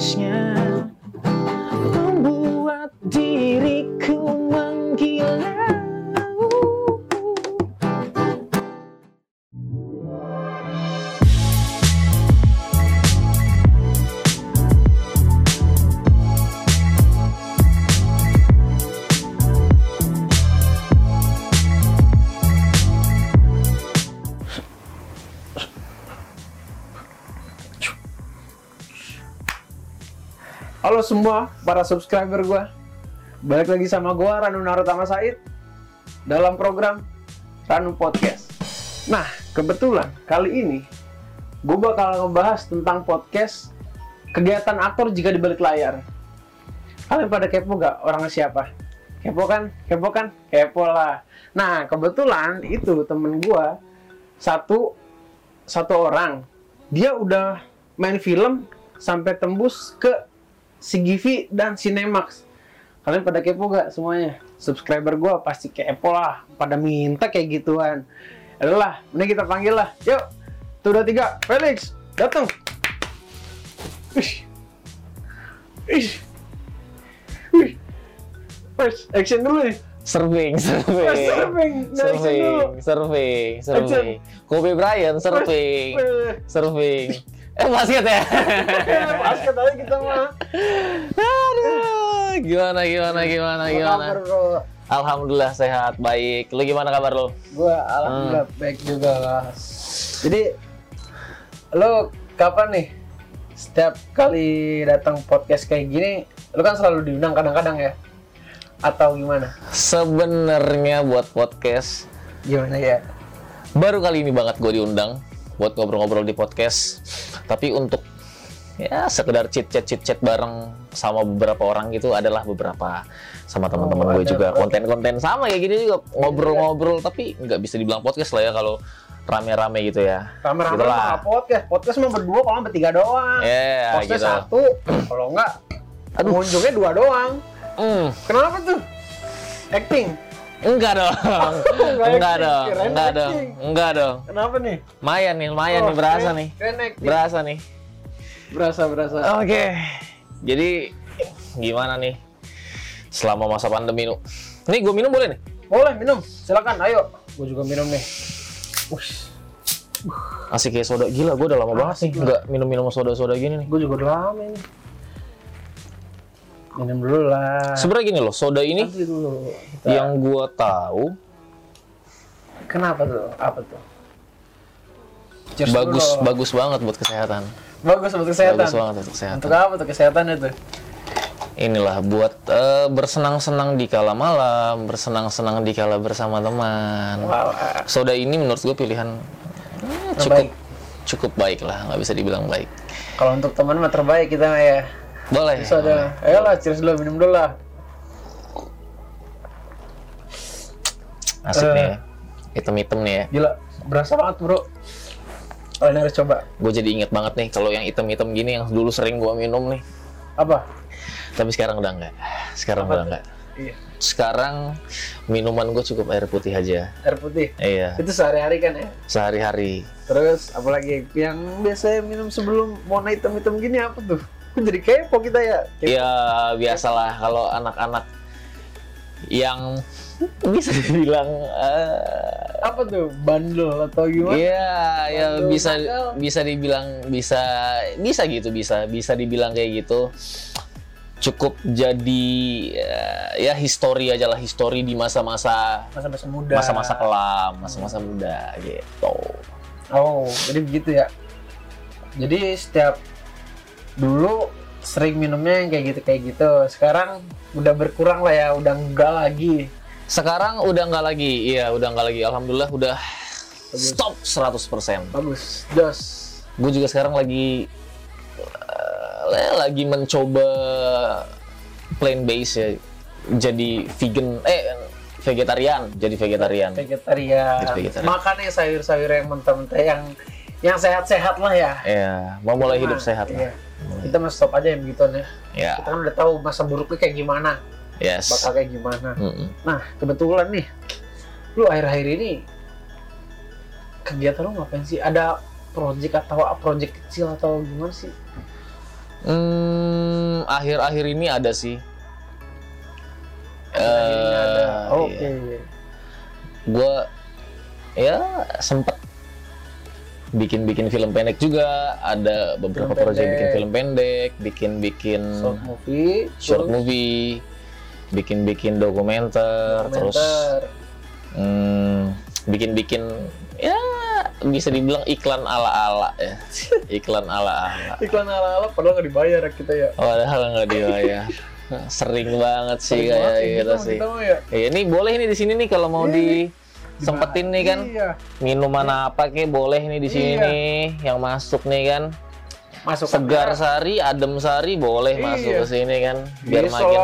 ciśnie para subscriber gua. Balik lagi sama gua Ranu Narutama Said dalam program Ranu Podcast. Nah, kebetulan kali ini gue bakal ngebahas tentang podcast kegiatan aktor jika di balik layar. Kalian pada kepo gak orangnya siapa? Kepo kan? Kepo kan? Kepo lah. Nah, kebetulan itu temen gua satu satu orang dia udah main film sampai tembus ke CGV dan Cinemax. Kalian pada kepo gak semuanya? Subscriber gue pasti kepo lah, pada minta kayak gituan. Adalah, ini kita panggil lah. Yuk, tuh udah tiga, Felix, datang. Ish. Ish. First, action dulu nih. Surfing, surfing, First, surfing. Nah, dulu. surfing, surfing, surfing. Kobe Bryant, surfing, surfing. Eh basket ya? Basket aja kita mah. Aduh, gimana, gimana, gimana, gimana? kabar, bro? Alhamdulillah sehat, baik. Lu gimana kabar lu? Gue alhamdulillah baik juga lah. Jadi lo kapan nih setiap kali datang podcast kayak gini, lo kan selalu diundang kadang-kadang ya? Atau gimana? Sebenarnya buat podcast Gimana ya? baru kali ini banget gue diundang buat ngobrol-ngobrol di podcast. Tapi untuk ya sekedar chit chat chit chat bareng sama beberapa orang gitu adalah beberapa sama teman-teman Oh, gue ada. juga konten-konten sama kayak gini juga ngobrol-ngobrol tapi nggak bisa dibilang podcast lah ya kalau rame-rame gitu ya. Rame-rame Gitulah. mah podcast. Podcast mah berdua, kalau bertiga doang. Ya Podcast gitu. satu, kalau nggak pengunjungnya dua doang. Hmm, Kenapa tuh? Acting. Enggak dong. Enggak dong. Enggak dong. Enggak dong. Kenapa nih? Lumayan nih, lumayan Oh, nih berasa nih. Berasa nih. Berasa, berasa. Oke. Jadi gimana nih selama masa pandemi lu? Nih gue minum boleh nih? Boleh minum, silakan. Ayo, gue juga minum nih. Wush. Asik kayak soda. Gila, gue udah lama banget Asik lah. nggak minum-minum soda-soda gini nih. Gue juga udah lama ini. Minum dulu lah. Sebenarnya gini loh, soda ini Nanti dulu. Kita- yang gue tahu Kenapa tuh? Apa tuh? Cheers bagus dulu. bagus banget buat kesehatan. Bagus untuk kesehatan. Bagus banget untuk kesehatan. Untuk apa tuh kesehatan itu? Inilah buat eh, bersenang-senang di kala malam, bersenang-senang di kala bersama teman. Wow. Soda ini menurut gue pilihan eh, cukup Terbaik. cukup baik lah, nggak bisa dibilang baik. Kalau untuk teman mah terbaik kita ya. Boleh. Bisa ada. Ayolah, cheers dulu, minum dulu lah. Asik Eh. nih ya. Hitam-hitam nih ya. Gila, berasa banget bro. Kalian harus coba. Gue jadi inget banget nih kalau yang hitam-hitam gini yang dulu sering gue minum nih. Apa? Tapi sekarang udah enggak. Sekarang Apa udah enggak. Iya. Sekarang minuman gue cukup air putih aja. Air putih. Iya. Itu sehari-hari kan ya. Sehari-hari. Terus apalagi yang biasanya minum sebelum warna hitam-hitam gini apa tuh? Jadi kepo kita ya? Kepo. Ya biasalah kalau anak-anak yang bisa dibilang eh, Apa tuh? Bandel atau gimana? Iya, ya Bandel bisa nakal. bisa dibilang bisa bisa gitu bisa bisa dibilang kayak gitu. Cukup jadi eh, ya histori aja lah histori di masa-masa Masa-masa muda. masa-masa kelam, masa-masa muda gitu. Oh, jadi begitu ya. Jadi setiap dulu sering minumnya yang kayak gitu kayak gitu. Sekarang udah berkurang lah ya, udah enggak lagi. Sekarang udah nggak lagi, iya udah nggak lagi. Alhamdulillah udah Bagus. stop 100%. Bagus. Dos. Gue juga sekarang lagi eh, lagi mencoba plant base ya. Jadi vegan eh vegetarian, jadi vegetarian. Vegetarian. Jadi vegetarian. Makan yang sayur-sayur yang mentah-mentah yang yang sehat-sehat lah ya. Ya, mau mulai hidup Nah, sehat iya. lah. Kita mah stop aja yang begituan ya. Ya, Kita kan udah tahu masa buruknya kayak gimana, yes. bakal kayak gimana. Mm-mm. Nah, kebetulan nih, lu akhir-akhir ini kegiatan lu ngapain sih? Ada project atau project kecil atau gimana sih? Hmm, akhir-akhir ini ada sih. Akhirnya ada. Eh, Oke. iya. Gua ya sempet bikin-bikin film pendek juga, ada beberapa Film proyek pendek. bikin film pendek, bikin-bikin Short movie, short terus movie, bikin-bikin dokumenter, terus dokumenter. hmm, bikin-bikin ya bisa dibilang iklan ala-ala ya. Iklan ala-ala. iklan ala-ala padahal nggak dibayar ya kita ya. Padahal nggak dibayar. Sering banget sih Sering banget kayak kayak gitu sih. Kita ya. Iya, ini boleh nih di sini nih kalau mau disempetin nih kan. Iya. Minuman apa kek boleh nih di sini Iya. nih yang masuk nih kan. Masuk Segar sari, adem sari boleh Iya. masuk ke sini kan. Biar Bisa makin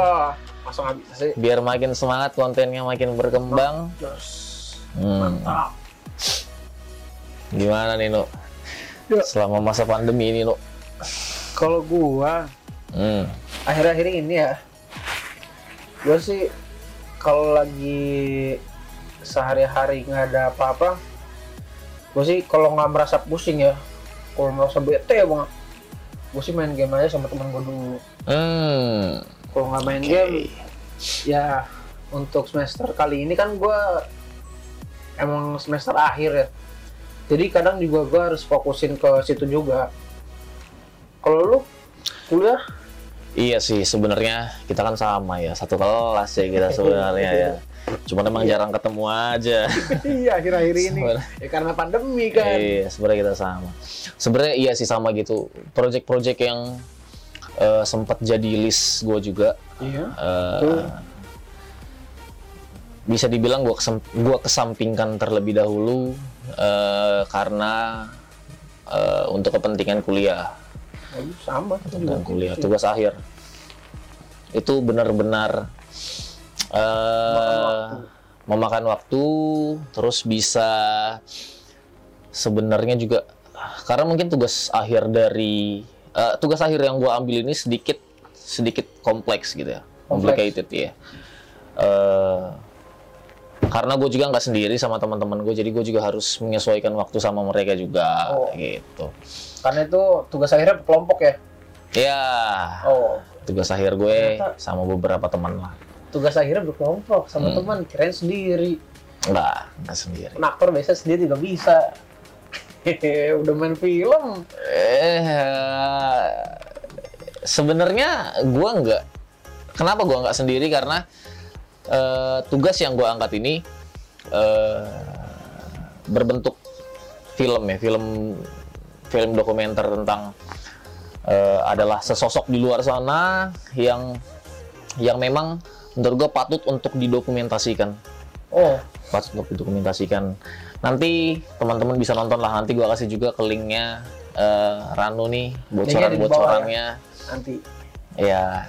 bisa sih? biar makin semangat kontennya makin berkembang. Hmm. Mantap. Gimana nih, Nuk? Ya. Selama masa pandemi ini, Nuk. Kalau gua Hmm. akhir-akhir ini ya, gua sih kalau lagi sehari-hari nggak ada apa-apa, gua sih kalau nggak merasa pusing ya, kalau merasa bete ya banget, gua sih main game aja sama teman gua dulu. Hmm. Kalau nggak main Oke. game, ya untuk semester kali ini kan gua emang semester akhir ya. Jadi kadang juga gua harus fokusin ke situ juga. Kalau lu kuliah Iya sih, sebenarnya kita kan sama ya, satu kelas ya kita sebenarnya ya. Cuman emang jarang ketemu aja. iya akhir-akhir ini ya karena pandemi kan Iya, sebenarnya kita sama. Sebenarnya iya sih sama gitu. Project-project yang eh, sempat jadi list gue juga. iya Betul. bisa dibilang gue kesem gua kesampingkan terlebih dahulu eh, karena eh, untuk kepentingan kuliah, Oh, sama kepentingan kuliah, tugas akhir itu benar-benar eh, memakan waktu, terus bisa sebenarnya juga karena mungkin tugas akhir dari eh, tugas akhir yang gue ambil ini sedikit sedikit kompleks gitu ya, Kompleks. complicated ya. Eh, karena gue juga nggak sendiri sama teman-teman gue, jadi gue juga harus menyesuaikan waktu sama mereka juga, Oh. gitu. karena itu tugas akhirnya kelompok ya Ya, oh tugas akhir gue Ternyata- sama beberapa teman lah. Tugas akhirnya berkelompok sama Hmm. teman kirain sendiri Enggak, enggak sendiri. Kan aktor biasa sendiri juga bisa Hehehe, udah main film Eh, sebenarnya gue nggak. Kenapa gue nggak sendiri? Karena eh, tugas yang gue angkat ini eh, berbentuk film ya, film film dokumenter tentang eh, adalah sesosok di luar sana yang yang memang menurut gue patut untuk didokumentasikan oh pas untuk didokumentasikan. Nanti teman-teman bisa nonton lah. Nanti gua kasih juga ke linknya eh, Ranu nih, bocoran-bocorannya. nanti Ya.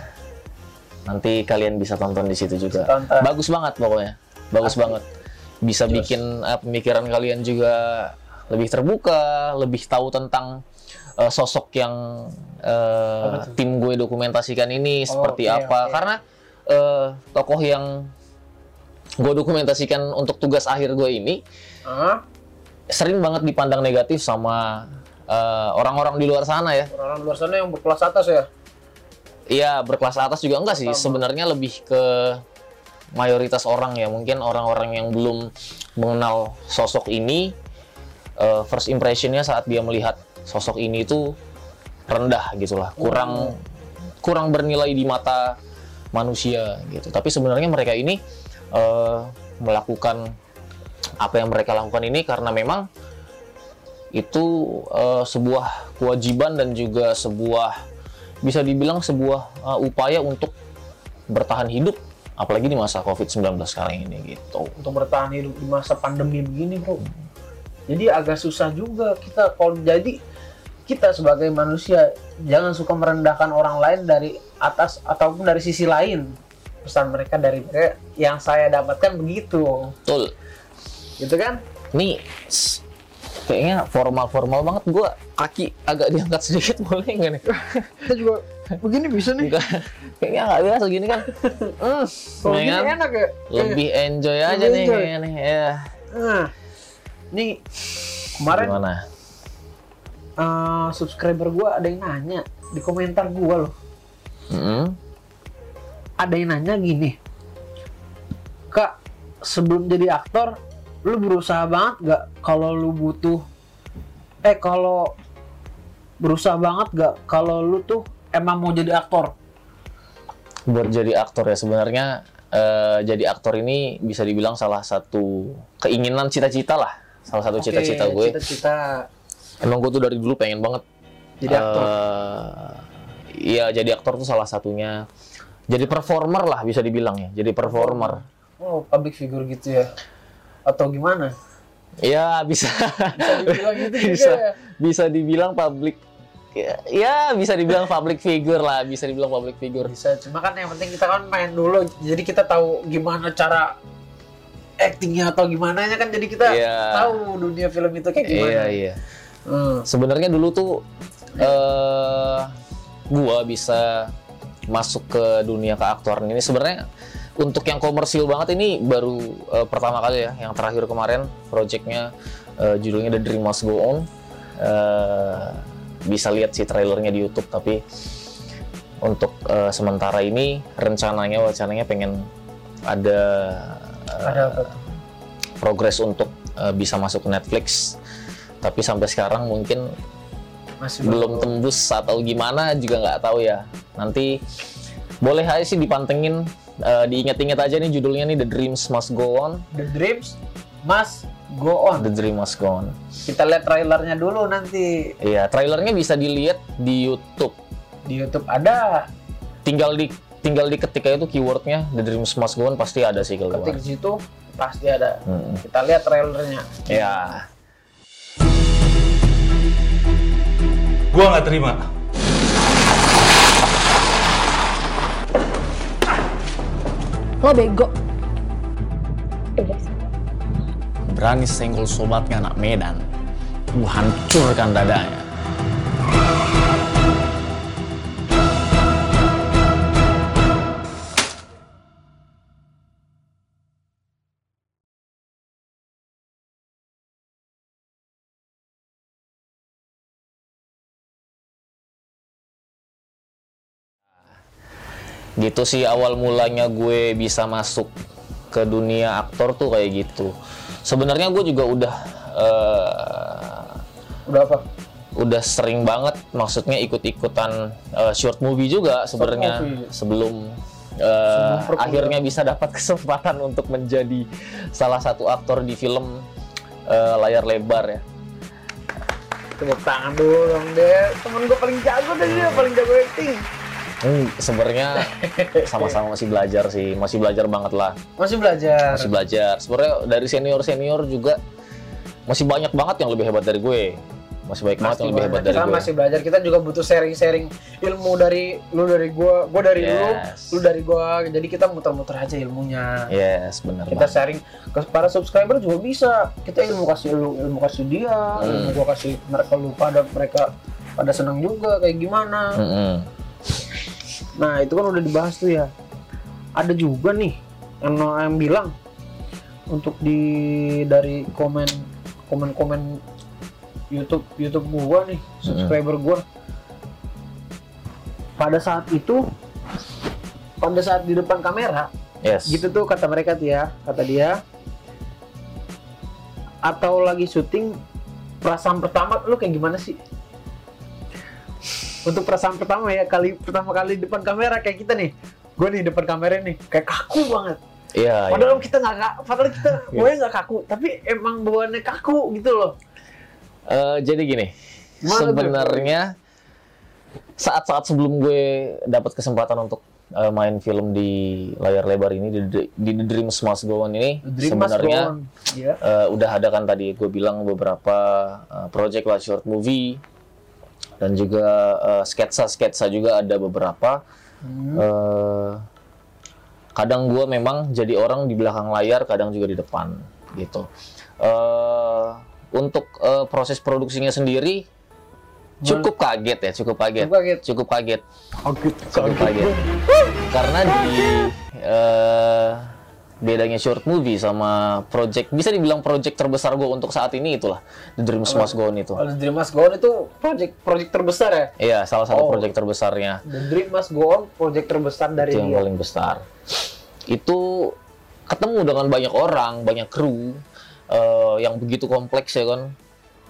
Nanti kalian bisa tonton di situ juga. Tonton. Bagus banget pokoknya. Bagus Asli. banget. Bisa Jos. bikin eh, pemikiran kalian juga lebih terbuka, lebih tahu tentang eh, sosok yang tuh? tim gue dokumentasikan ini seperti oke, apa. oke. Karena eh, tokoh yang gue dokumentasikan untuk tugas akhir gue ini ah sering banget dipandang negatif sama eh, orang-orang di luar sana ya. orang luar sana yang berkelas atas ya Iya berkelas atas juga enggak sih. Sama. Sebenarnya lebih ke mayoritas orang ya. Mungkin orang-orang yang belum mengenal sosok ini, eh, first impressionnya saat dia melihat sosok ini itu rendah gitulah, kurang kurang bernilai di mata manusia gitu. Tapi sebenarnya mereka ini eh, melakukan apa yang mereka lakukan ini karena memang itu eh, sebuah kewajiban dan juga sebuah bisa dibilang sebuah uh, upaya untuk bertahan hidup apalagi di masa Covid-19 kali ini gitu. untuk bertahan hidup di masa pandemi begini bro jadi agak susah juga kita kalau jadi kita sebagai manusia jangan suka merendahkan orang lain dari atas ataupun dari sisi lain pesan mereka dari mereka yang saya dapatkan begitu Betul. gitu kan Nih kayaknya formal-formal banget gua kaki agak diangkat sedikit boleh nggak nih? kita juga begini bisa nih Enggak. kayaknya nggak biasa gini kan. Hmm, kalau gini kan? enak ya Lebih enjoy aja Lebih nih enjoy. kayaknya nih. Ya. nah nih kemarin Gimana? Eh, subscriber gua ada yang nanya di komentar gua loh. Mm-mm. ada yang nanya gini kak sebelum jadi aktor lu berusaha banget gak kalau lu butuh eh kalau berusaha banget gak kalau lu tuh emang mau jadi aktor? Buat jadi aktor ya sebenarnya eh, jadi aktor ini bisa dibilang salah satu keinginan cita-cita lah. Salah satu cita-cita gue. cita-cita emang gue tuh dari dulu pengen banget. Jadi aktor. Eh, iya jadi aktor tuh salah satunya. Jadi performer lah bisa dibilang ya. Jadi performer. Oh public figure gitu ya. Atau gimana? Ya bisa. Bisa dibilang gitu juga bisa ya? bisa dibilang public. Ya, ya bisa dibilang public figure lah bisa dibilang public figure. Bisa cuma kan yang penting kita kan main dulu. Jadi kita tahu gimana cara actingnya atau gimana nya kan jadi kita Iya. tahu dunia film itu kayak gimana. Iya iya Hmm. sebenarnya dulu tuh eh gua bisa masuk ke dunia keaktoran ini. Sebenarnya untuk yang komersil banget ini baru eh, pertama kali ya yang terakhir kemarin projectnya eh, judulnya The Dream Must Go On. Eh, bisa lihat sih trailernya di YouTube tapi untuk eh, sementara ini rencananya wacananya pengen ada eh, ada apa tuh? progres untuk eh, bisa masuk ke Netflix tapi sampai sekarang mungkin masih belum tembus atau gimana juga nggak tahu ya. Nanti boleh aja sih dipantengin eh, diingat-ingat aja nih judulnya nih The Dreams Must Go On. The Dreams Must Go On. The Dream Must Go On. Kita lihat trailernya dulu nanti. Iya trailernya bisa dilihat di YouTube. Di YouTube ada. Tinggal di tinggal di ketika itu keywordnya The Dreams Must Go On pasti ada sih keluar. Ketik di situ pasti ada. Hmm. kita lihat trailernya. Ya Gua nggak terima. Lo bego. berani senggol sobatnya anak Medan gua hancurkan dadanya gitu sih awal mulanya gue bisa masuk ke dunia aktor tuh kayak gitu. Sebenarnya gue juga udah eh, udah apa? udah sering banget maksudnya ikut-ikutan eh, short movie juga sebenarnya sebelum Sebelum perkuliahan. akhirnya bisa dapat kesempatan untuk menjadi salah satu aktor di film eh, layar lebar ya. Tepuk tangan dulu dong deh temen gue paling jago deh dia paling jago acting Hmm, sebenarnya sama-sama masih belajar sih. Masih belajar banget lah. Masih belajar. Masih belajar. Sebenarnya dari senior senior juga masih banyak banget yang lebih hebat dari gue. Masih banyak banget yang lebih hebat dari kita gue. masih belajar. Kita juga butuh sharing sharing ilmu dari lu dari gua. Gua dari lu Yes. lu dari gua. Jadi kita muter-muter aja ilmunya. Yes benar kita banget. sharing ke para subscriber juga bisa. Kita ilmu kasih lu ilmu kasih dia Hmm. ilmu gua kasih mereka lu pada mereka pada senang juga. Kayak gimana? Mm-mm. Nah itu kan udah dibahas tuh ya. Ada juga nih yang, yang bilang untuk di dari komen komen komen YouTube YouTube gua nih subscriber gua. Pada saat itu pada saat di depan kamera yes. gitu tuh kata mereka tuh ya kata dia. Atau lagi syuting perasaan pertama lu kayak gimana sih untuk perasaan pertama ya kali pertama kali depan kamera kayak kita nih. Gue nih depan kamera nih kayak kaku banget. Iya iya. padahal kita nggak padahal kita gue nggak kaku tapi emang bawaannya kaku gitu loh. Eh, jadi gini, sebenarnya saat-saat sebelum gue dapat kesempatan untuk eh, main film di layar lebar ini di, di The Dreams Must Go On ini Dream sebenarnya On. ya eh, udah ada kan tadi gue bilang beberapa eh, project lah short movie dan juga eh, sketsa-sketsa juga ada beberapa. Hmm. Eh, kadang gue memang jadi orang di belakang layar, kadang juga di depan gitu. Eh, untuk eh, proses produksinya sendiri cukup kaget ya, cukup kaget, Cukup kaget. cukup kaget, kaget cukup kaget. Karena di eh, bedanya short movie sama project bisa dibilang project terbesar gue untuk saat ini itulah The Dreams Must Go On itu. The Dream Must Go On itu project project terbesar ya. Iya, salah satu Oh. project terbesarnya. The Dream Must Go On project terbesar dari itu yang dia. paling besar. Itu ketemu dengan banyak orang, banyak kru eh, yang begitu kompleks ya kan.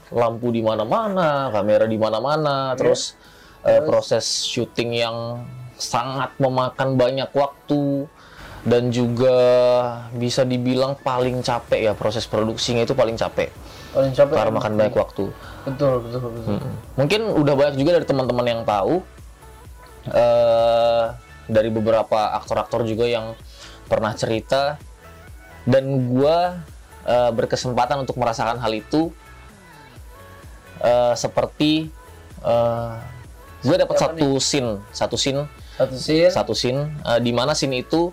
Lampu di mana-mana, kamera di mana-mana, terus, eh, proses syuting yang sangat memakan banyak waktu dan juga bisa dibilang paling capek ya proses produksinya itu paling capek Paling capek. karena makan banyak waktu. Betul, betul, betul. Mm-mm. Mungkin udah banyak juga dari teman-teman yang tahu eh dari beberapa aktor-aktor juga yang pernah cerita dan gua eh, berkesempatan untuk merasakan hal itu eh, seperti eh gue dapat satu scene, satu scene, Satu scene. satu scene eh, di mana scene itu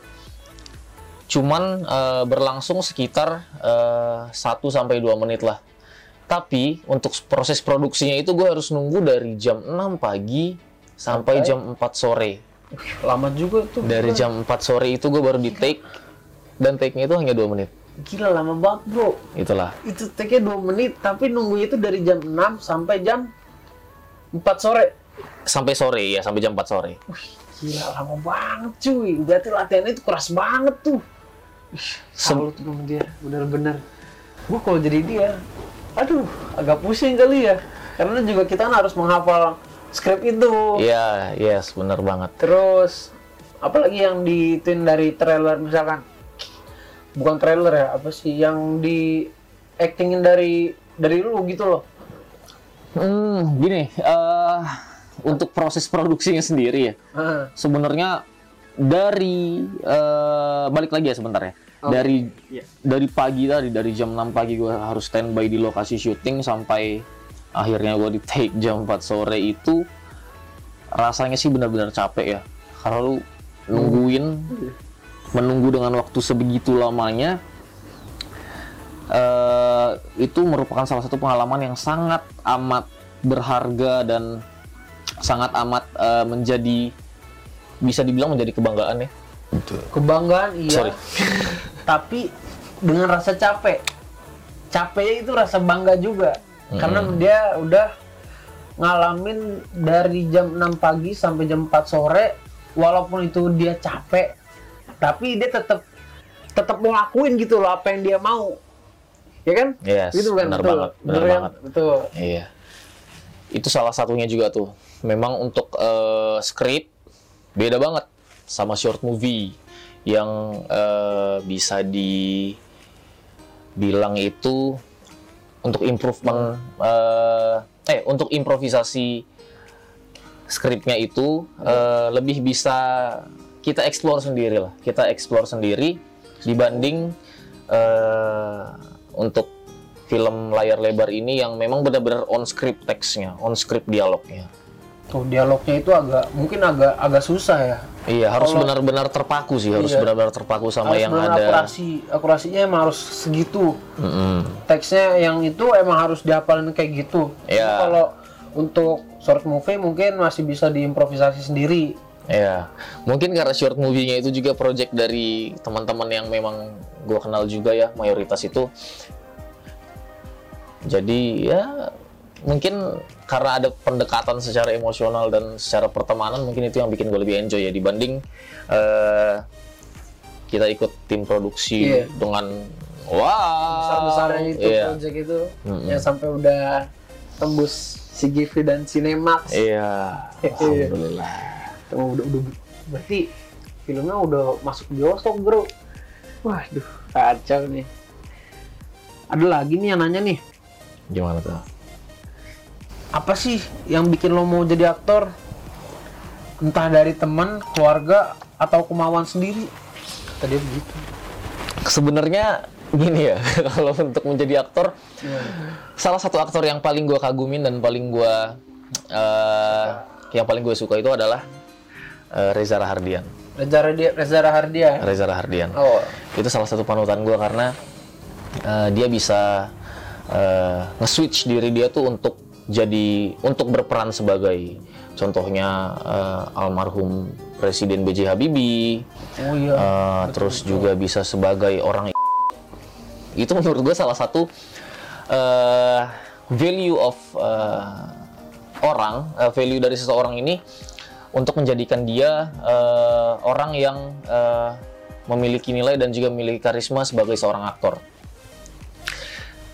cuman eh, berlangsung sekitar eh, 1 sampai 2 menit lah. Tapi untuk proses produksinya itu gue harus nunggu dari jam 6 pagi sampai Sampai? jam 4 sore. Lama juga tuh. Dari jam 4 sore itu gue baru di take dan take-nya itu hanya 2 menit. Gila lama banget, Bro. Itulah. Itu take-nya 2 menit, tapi nunggunya itu dari jam 6 sampai jam 4 sore. Sampai sore ya, sampai jam 4 sore. Gila lama banget cuy. Berarti latihannya itu keras banget tuh. Salut dong dia, bener-bener. Gua kalau jadi dia, aduh, agak pusing kali ya. Karena juga kita kan harus menghafal skrip itu. Iya, yes, bener banget. Terus apalagi yang dituin dari trailer misalkan bukan trailer ya apa sih yang di actingin dari dari lu gitu loh Hmm, gini, eh untuk proses produksinya sendiri ya. Ah, sebenarnya dari eh, balik lagi ya sebentar ya. Dari Iya. dari pagi tadi dari jam 6 pagi gue harus standby di lokasi syuting sampai akhirnya gue di take jam 4 sore itu rasanya sih benar-benar capek ya. Karena lu nungguin menunggu dengan waktu sebegitu lamanya eh, itu merupakan salah satu pengalaman yang sangat amat berharga dan sangat amat eh, menjadi bisa dibilang menjadi kebanggaan ya. kebanggaan iya Sorry. tapi dengan rasa capek capeknya itu rasa bangga juga karena dia udah ngalamin dari jam 6 pagi sampai jam 4 sore walaupun itu dia capek tapi dia tetap tetap mau lakuin gitu loh apa yang dia mau ya kan Yes, gitu kan benar betul banget, benar kan? banget. betul Iya. Itu salah satunya juga tuh. Memang untuk eh, skrip beda banget sama short movie yang eh, bisa dibilang itu untuk improvement eh, eh untuk improvisasi skripnya itu eh, lebih bisa kita explore sendiri lah. Kita explore sendiri dibanding eh, untuk film layar lebar ini yang memang benar-benar on script teksnya, on script dialognya. Tuh dialognya itu agak mungkin agak agak susah ya Iya, harus benar-benar terpaku sih, harus Iya. benar-benar terpaku sama harus yang benar ada. akurasi akurasinya emang harus segitu Mm-mm. teksnya yang itu emang harus dihafalin kayak gitu. Ya. Cuma Kalau untuk short movie mungkin masih bisa diimprovisasi sendiri. Iya, mungkin karena short movie-nya itu juga project dari teman-teman yang memang gue kenal juga ya, mayoritas itu. Jadi ya mungkin karena ada pendekatan secara emosional dan secara pertemanan mungkin itu yang bikin gue lebih enjoy ya dibanding eh, kita ikut tim produksi Iya. dengan wow Besar-besarnya itu iya. project itu Mm-mm. yang sampai udah tembus CGV dan Cinemax. Iya, alhamdulillah. Oh, udah, udah berarti filmnya udah masuk bioskop, Bro. Waduh, kacau nih. Ada lagi nih yang nanya nih, Gimana tuh? Apa sih yang bikin lo mau jadi aktor? Entah dari teman, keluarga, atau kemauan sendiri? Kata dia begitu. Sebenarnya gini ya, kalau untuk menjadi aktor, salah satu aktor yang paling gue kagumin dan paling gue eh, yang paling gue suka itu adalah eh, Reza Rahardian. Reza Rahardian. Reza Rahardian. Reza Rahardian. Oh, Itu salah satu panutan gue karena eh, dia bisa eh, nge-switch diri dia tuh untuk jadi untuk berperan sebagai contohnya eh, almarhum Presiden B.J. Habibie, Oh iya. eh, terus juga bisa sebagai orang itu menurut gue salah satu eh, value of eh, orang, eh, value dari seseorang ini untuk menjadikan dia eh, orang yang eh, memiliki nilai dan juga memiliki karisma sebagai seorang aktor.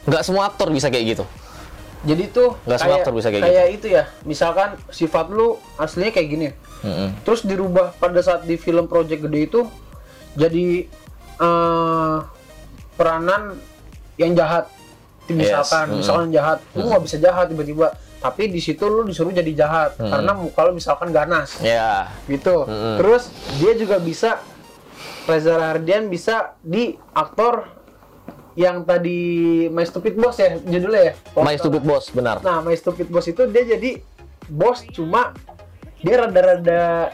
Nggak semua aktor bisa kayak gitu. Jadi tuh Nggak semua aktor bisa kayak gitu. kayak itu ya. Misalkan sifat lu aslinya kayak gini. Mm-mm. Terus dirubah pada saat di film project gede itu jadi eh, peranan yang jahat. Misalkan, mm-mm. misalkan jahat, lu nggak bisa jahat tiba-tiba. Tapi di situ lu disuruh jadi jahat karena muka lu misalkan ganas. Ya, gitu. Mm-mm. Terus dia juga bisa Reza Rahardian bisa di aktor yang tadi My Stupid Boss ya judulnya ya. Kalau My Stupid. Boss, benar. Nah, My Stupid Boss itu dia jadi bos cuma dia rada-rada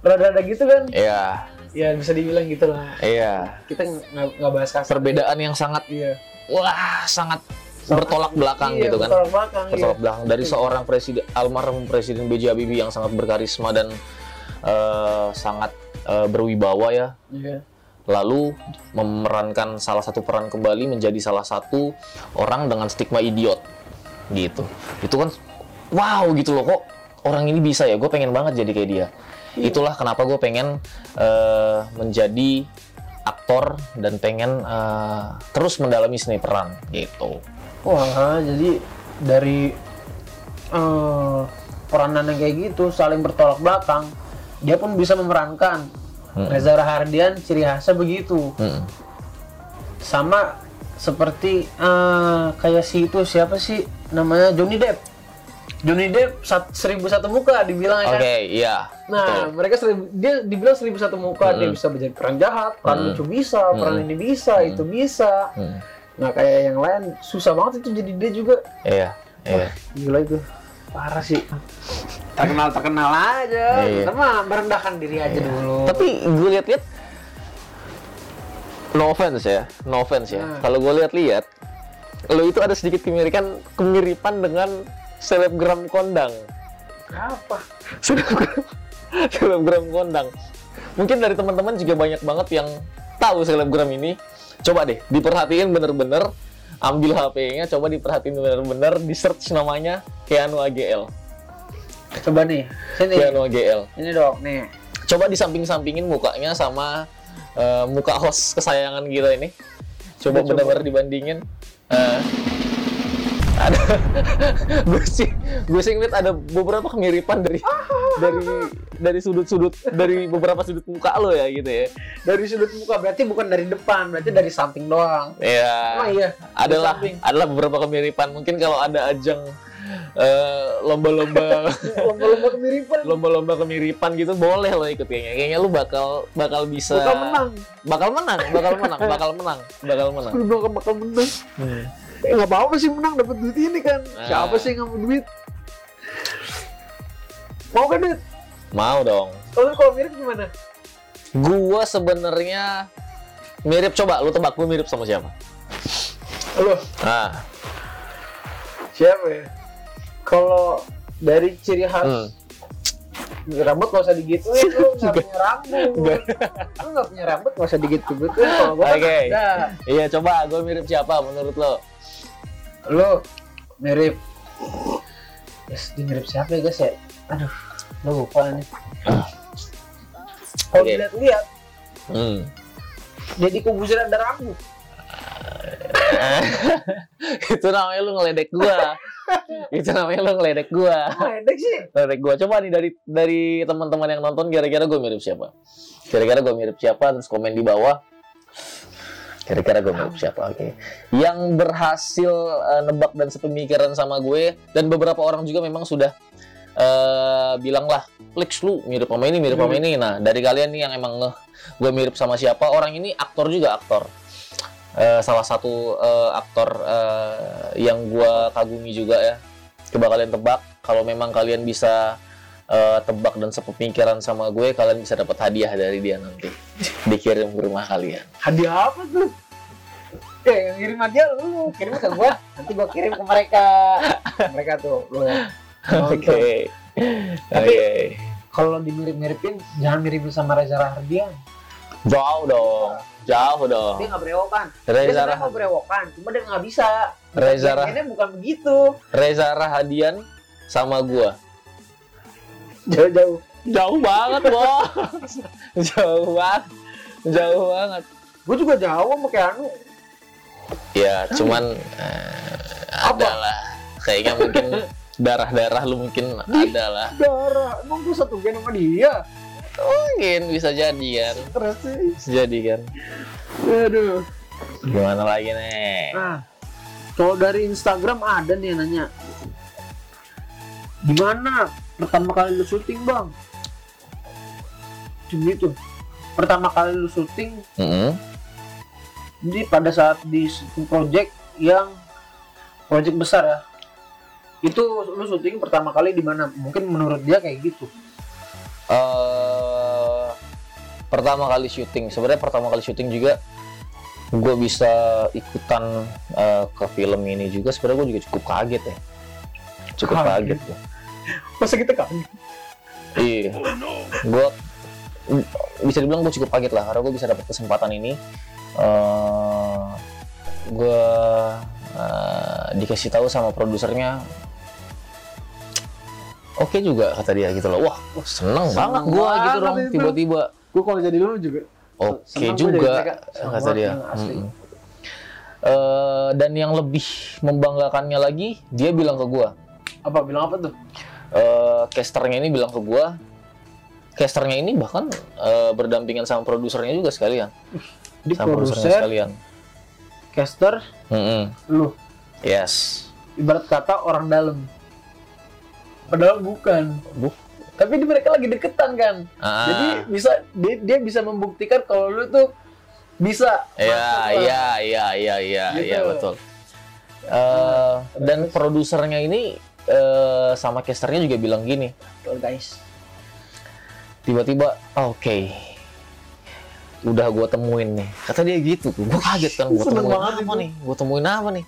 rada-rada gitu kan. Iya, Ya bisa dibilang gitu lah. iya. Kita nggak bahas kasar. Perbedaan yang sangat Iya. wah sangat bertolak belakang Iya, gitu kan. bertolak belakang. iya. Bertolak belakang dari seorang presiden almarhum presiden B.J. Habibie yang sangat berkarisma dan eh, sangat eh, berwibawa ya. Iya. Lalu memerankan salah satu peran kembali menjadi salah satu orang dengan stigma idiot gitu. Itu kan wow gitu loh kok orang ini bisa ya. Gue pengen banget jadi kayak dia. Itulah kenapa gue pengen eh, menjadi aktor dan pengen eh, terus mendalami seni peran gitu. Wah, jadi dari eh, peranan yang kayak gitu saling bertolak belakang, dia pun bisa memerankan. Reza Rahardian ciri khasnya begitu. Mm. Sama seperti eh, kayak si itu siapa sih namanya Johnny Depp. Johnny Depp sat, seribu satu muka dibilang ya Oke, kan. iya. Nah, betul. mereka seribu, dia dibilang seribu satu muka, dia bisa menjadi peran jahat, peran lucu bisa, peran ini bisa, itu bisa. Mm. Nah, kayak yang lain susah banget itu jadi dia juga. Iya, iya. Gila itu. Parah sih. Terkenal terkenal aja. Iya. Kita mah merendahkan diri aja dulu. Tapi gue lihat-lihat no offense ya, no offense ya. Nah. Kalau gue lihat-lihat lo itu ada sedikit kemirikan kemiripan dengan selebgram kondang. apa? Selebgram, selebgram kondang. Mungkin dari teman-teman juga banyak banget yang tahu selebgram ini. Coba deh diperhatiin bener-bener ambil HP-nya, coba diperhatiin bener-bener di search namanya Keanu AGL. Coba nih. Sini. Keanu AGL. Ini dong, nih. coba di samping-sampingin mukanya sama eh, muka host kesayangan kita ini. Coba benar-benar dibandingin. Eh, ada gue sih gue sih ngeliat ada beberapa kemiripan dari dari dari sudut-sudut dari beberapa sudut muka lo ya gitu ya. Dari sudut muka berarti bukan dari depan, berarti dari samping doang. Ya. Oh iya. Adalah adalah beberapa kemiripan. Mungkin kalau ada ajang eh, lomba-lomba Lomba-lomba kemiripan. lomba-lomba kemiripan gitu boleh lo ikut kayaknya. Kayaknya lu bakal bakal bisa Bakal menang. bakal menang, bakal menang, bakal menang, bakal menang. Bakal bakal menang. Eh, nggak apa-apa sih menang dapat duit ini kan. Nah. Siapa sih yang nggak mau duit? Mau kan duit? Mau dong. Kalau kalau mirip gimana? Gua sebenarnya mirip coba lu tebak gua mirip sama siapa? Lo Nah, siapa ya? Kalau dari ciri khas hmm. rambut gak usah digituin lu nggak punya rambut lu nggak punya rambut gak usah digitu gituin kalau kan Oke. ada Iya coba gua mirip siapa menurut lo? Lu mirip yes, dia mirip siapa ya guys ya aduh lu lupa nih Ah. kalau Oke. dilihat-lihat Hmm. jadi kubusiran ada rambut itu namanya lu ngeledek gua. itu namanya lu ngeledek gua. enak sih Ngeledek gua. Coba nih dari dari teman-teman yang nonton kira-kira gua mirip siapa? Kira-kira gua mirip siapa? Terus komen di bawah. Kira-kira gue mirip siapa? Oke. Yang berhasil eh, nebak dan sepemikiran sama gue dan beberapa orang juga memang sudah eh bilang lah, Lex lu mirip sama ini, mirip sama ini. Nah, dari kalian nih yang emang ngeh gue mirip sama siapa? Orang ini aktor juga aktor. Eh, salah satu eh, aktor eh, yang gue kagumi juga ya. Coba kalian tebak. Kalau memang kalian bisa eh, tebak dan sepemikiran sama gue, kalian bisa dapat hadiah dari dia nanti. Dikirim ke rumah kalian. hadiah apa tuh yang kirim hadiah lu kirim ke gua nanti gua kirim ke mereka mereka tuh lu ya Oke. Tapi- Oke. kalau dimirip-miripin jangan miripin sama Reza Rahardian. Jauh dong, jauh dong. Dia nggak berewokan. Dia Reza, Rah mau berewokan, cuma dia nggak bisa. Reza Rah- Ini bukan begitu. Reza Rahadian sama gua. Jauh-jauh. Jauh banget, Bos. jauh banget. Jauh banget. Gue juga jauh sama kayak Anu. Ya, cuman eh, ada lah. Kayaknya mungkin darah-darah lu mungkin ada lah. Darah, emang gue satu gen sama dia. Mungkin bisa jadi kan. Terus sih. Bisa jadi kan. Aduh. Gimana lagi nih? Nah, kalau dari Instagram ada nih yang nanya. Gimana pertama kali lu syuting bang? Cuma itu. Pertama kali lu syuting, Mm-mm. jadi pada saat di project yang project besar ya. Itu lu syuting pertama kali di mana? Mungkin menurut dia kayak gitu. eh pertama kali syuting sebenarnya pertama kali syuting juga gue bisa ikutan eh, ke film ini juga sebenarnya gue juga cukup kaget ya cukup Kaget. kaget ya Masa kita kan? iya. Gue bisa dibilang gue cukup kaget lah karena gue bisa dapat kesempatan ini. Eh gue eh, dikasih tahu sama produsernya. Oke juga kata dia gitu loh. Wah seneng, Seneng banget gue gitu dong tiba-tiba. Gue kalau jadi lu juga. Oke gua juga kata dia. Eh, dan yang lebih membanggakannya lagi, dia bilang ke gua, Apa bilang apa tuh? Eh casternya ini bilang ke gua, casternya ini bahkan eh, berdampingan sama produsernya juga sekalian, Di sama produsernya produser, sekalian. caster, Mm-mm. lu. Yes. ibarat kata orang dalam padahal bukan Buh. tapi di mereka lagi deketan kan Ah, jadi bisa dia, dia bisa membuktikan kalau lu tuh bisa ya, iya, iya, iya, iya, Gitu. iya betul. Eh, dan produsernya ini eh, sama casternya juga bilang gini, Tuh, guys. Tiba-tiba "Ah, oke. Udah gua temuin nih. Kata dia gitu gue kaget kan gue temuin banget apa itu. nih? Gue temuin apa nih?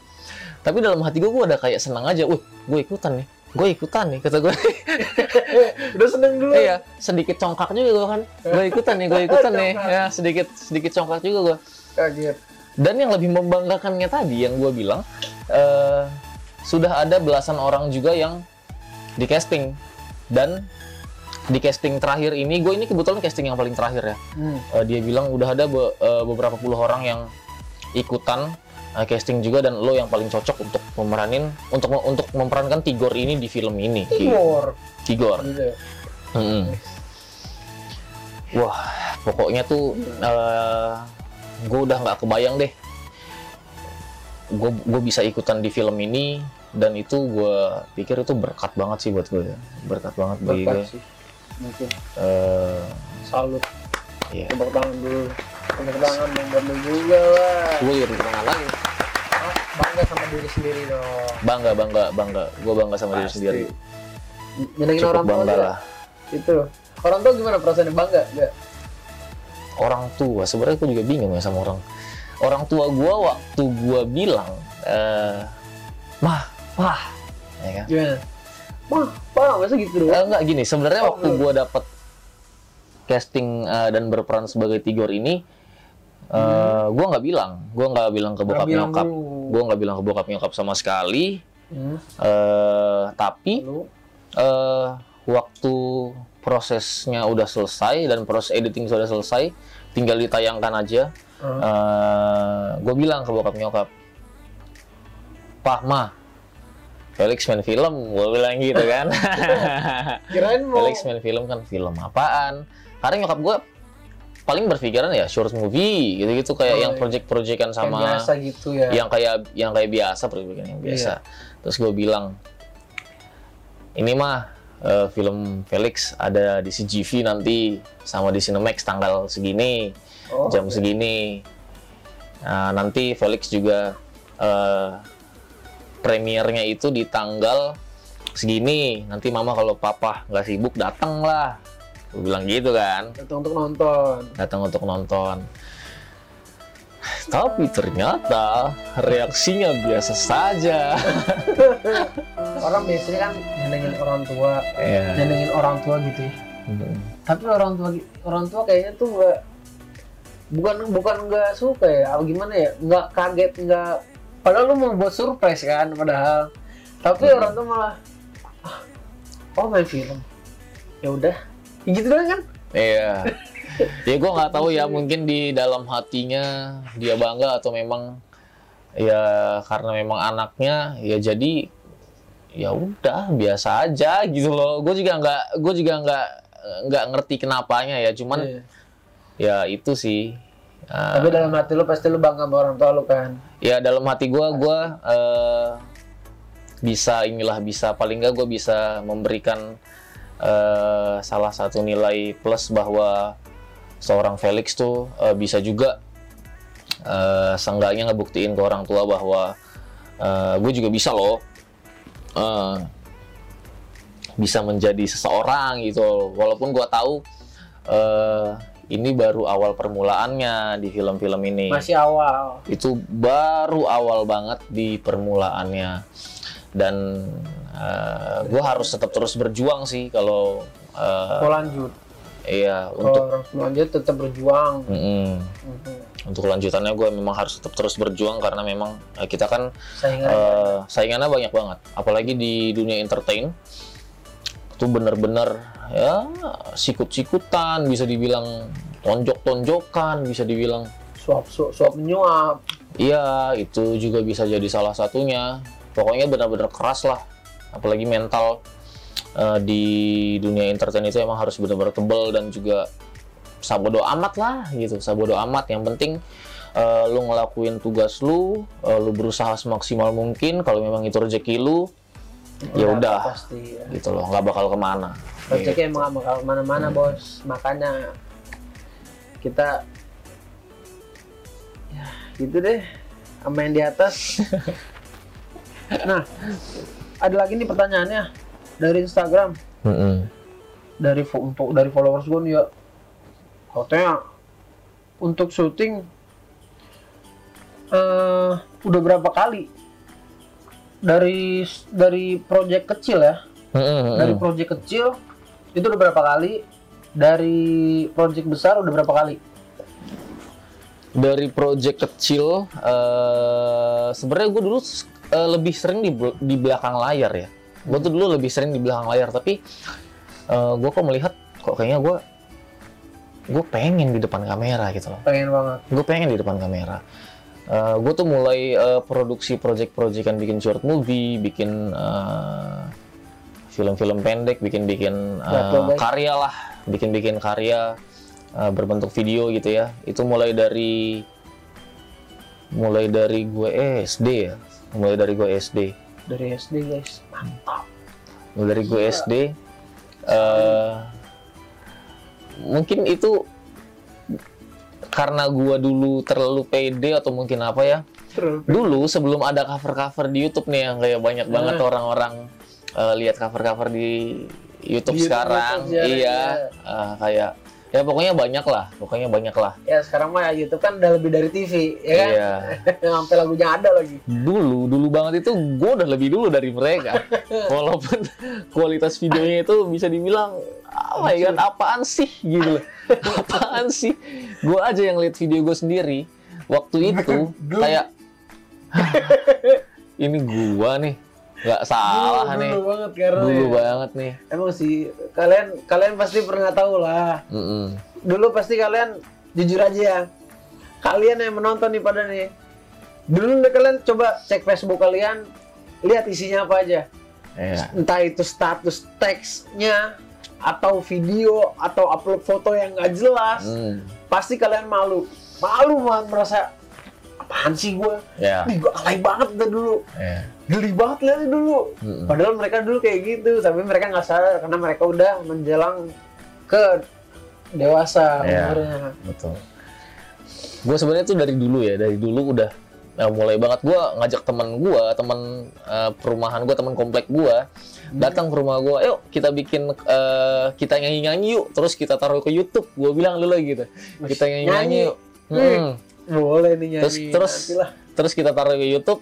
Tapi dalam hati gue gue ada kayak senang aja. Wih gue ikutan nih. Gue ikutan nih kata gue udah seneng dulu iya sedikit congkak juga gue kan. Gue ikutan nih gue ikutan nih. Ya sedikit sedikit congkak juga gue kaget. Dan yang lebih membanggakannya tadi yang gue bilang eh, sudah ada belasan orang juga yang di casting dan di casting terakhir ini gue ini kebetulan casting yang paling terakhir ya hmm. Eh, dia bilang udah ada be- eh, beberapa puluh orang yang ikutan eh, casting juga dan lo yang paling cocok untuk memeranin untuk untuk memerankan Tigor ini di film ini Timur Tigor gitu. Mm-mm. wah pokoknya tuh gue udah nggak kebayang deh gue gue bisa ikutan di film ini dan itu gue pikir itu berkat banget sih buat gue berkat banget bagi gue sih. Mungkin Eh, salut. Iya. tepuk tangan dulu. Tepuk tangan dong buat lu juga lah gue jadi tangan lagi Ah, bangga sama diri sendiri dong. Bangga bangga bangga. Gue bangga sama diri Pasti. sendiri. Nyenengin cukup orang tua bangga lah. Itu. Orang tua gimana perasaannya? Bangga nggak? Orang tua. Sebenarnya gue juga bingung ya sama orang orang tua gue waktu gue bilang eh mah wah ya kan? Gimana? Wah wah masa gitu Eh, doang enggak gini sebenarnya Oh, waktu belum. gue dapet casting eh, dan berperan sebagai Tigor ini eh gue nggak bilang. Gue nggak bilang ke bokap Hmm. Nyokap. gue nggak bilang ke bokap nyokap sama sekali. Hmm, eh tapi lalu? eh waktu prosesnya udah selesai dan proses editing sudah selesai tinggal ditayangkan aja. Hmm. eh gue bilang ke bokap nyokap Pak Ma Felix main film gue bilang gitu kan. Kirain mau Felix main film kan film apaan? Karena nyokap gue paling berpikiran ya short movie gitu-gitu kayak Oh, yang iya. project-projectan kayak sama biasa gitu ya. yang kayak yang kayak biasa project yang biasa. Terus gue bilang ini mah eh, film Felix ada di CGV nanti sama di Cinemax tanggal segini Oh, jam segini. Nah, nanti Felix juga eh, premiernya itu di tanggal segini. Nanti mama kalau papa nggak sibuk datang lah. Gue bilang gitu kan. Datang untuk nonton. Datang untuk nonton tapi ternyata reaksinya biasa saja. Orang biasanya kan nyenengin orang tua ya nyenengin orang tua gitu ya. Mm-mm. tapi orang tua orang tua kayaknya tuh nggak bukan bukan nggak suka ya. Apa gimana ya? Nggak kaget nggak padahal lu mau buat surprise kan padahal. Tapi Hmm. orang tua malah "Ah, oh main film. Ya udah. Ya gitu doang kan? Iya. Ya gue nggak tahu ya mungkin di dalam hatinya dia bangga atau memang ya karena memang anaknya ya jadi ya udah biasa aja gitu loh. Gue juga nggak gue juga nggak nggak ngerti kenapanya ya. Cuman Iya. ya itu sih. Ah, tapi dalam hati lu pasti lu bangga sama orang tua lu kan ya dalam hati gue gue eh, bisa inilah bisa paling nggak gue bisa memberikan eh, salah satu nilai plus bahwa seorang Felix tuh eh, bisa juga eh, seenggaknya ngebuktiin ke orang tua bahwa gue juga bisa loh eh, bisa menjadi seseorang gitu. Walaupun gue tahu eh, ini baru awal permulaannya di film-film ini. Masih awal. Itu baru awal banget di permulaannya. Dan gue harus tetap terus berjuang sih kalau eh, mau lanjut iya untuk lanjut tetap berjuang Mm-mm. Mhm. untuk lanjutannya gue memang harus tetap terus berjuang karena memang eh, kita kan saingan eh, saingannya banyak banget apalagi di dunia entertain itu bener-bener ya sikut-sikutan bisa dibilang tonjok-tonjokan bisa dibilang suap suap, suap menyuap Iya, itu juga bisa jadi salah satunya. Pokoknya benar-benar keras lah. Apalagi mental eh, di dunia entertain itu emang harus benar-benar tebel dan juga sabodo amat lah gitu. Sabodo amat. Yang penting eh, lu ngelakuin tugas lu, eh, lu berusaha semaksimal mungkin. Kalau memang itu rezeki lu, ya udah, pasti ya. gitu loh. nggak bakal ke mana. Rezeki emang gak bakal ke mana-mana bos makanya kita ya gitu deh sama yang di atas nah ada lagi nih pertanyaannya dari Instagram. Mm-mm. dari fo- untuk dari followers gue nih ya. Katanya untuk syuting eh udah berapa kali? Dari dari project kecil ya. Mm-mm. dari project kecil itu udah berapa kali? Dari project besar udah berapa kali? Dari project kecil eh sebenarnya gue dulu eh, lebih sering di di belakang layar ya gue tuh dulu lebih sering di belakang layar tapi eh gue kok melihat kok kayaknya gue gue pengen di depan kamera gitu loh. Pengen banget. Gue pengen di depan kamera. Gue tuh mulai eh, produksi project-projectan bikin short movie bikin eh, film-film pendek bikin-bikin eh, guys. karya lah bikin-bikin karya eh, berbentuk video gitu ya. Itu mulai dari mulai dari gue SD ya. Mulai dari gue SD dari SD guys. Mantap. Mulai dari gue SD eh, mungkin itu karena gua dulu terlalu pede atau mungkin apa ya? Dulu sebelum ada cover-cover di YouTube nih yang kayak banyak banget Eh. orang-orang eh, lihat cover-cover di YouTube Di YouTube sekarang aja, iya. Eh, kayak ya pokoknya banyak lah pokoknya banyak lah. Ya sekarang mah YouTube kan udah lebih dari TV ya kan? Iya. Sampai lagunya ada lagi. Dulu dulu banget itu gue udah lebih dulu dari mereka. Walaupun kualitas videonya itu bisa dibilang apa ya apaan sih gitu loh. Apaan sih? Gue aja yang lihat video gue sendiri. Waktu itu kayak "Hah, ini gua nih nggak salah dulu, nih dulu banget karena dulu ya. banget nih emang sih kalian kalian pasti pernah tahu lah Mm-mm. dulu pasti kalian jujur aja ya kalian yang menonton nih pada nih dulu deh kalian coba cek Facebook kalian lihat isinya apa aja Iya. entah itu status teksnya atau video atau upload foto yang nggak jelas Mm. pasti kalian malu malu banget merasa apaan sih gue nih gue alay banget gue dulu Iya. Geli banget lihatnya dulu Mm-mm. padahal mereka dulu kayak gitu tapi mereka nggak sadar karena mereka udah menjelang ke dewasa Iya. umurnya betul gue sebenarnya tuh dari dulu ya dari dulu udah eh, mulai banget gue ngajak temen gue temen eh, perumahan gue temen komplek gue datang ke rumah gue yuk kita bikin eh, kita nyanyi nyanyi yuk terus kita taruh ke YouTube gue bilang dulu gitu kita nyanyi nyanyi nyanyi. yuk Hmm. Mm. boleh nih nyanyi terus terus nantilah. terus kita taruh ke YouTube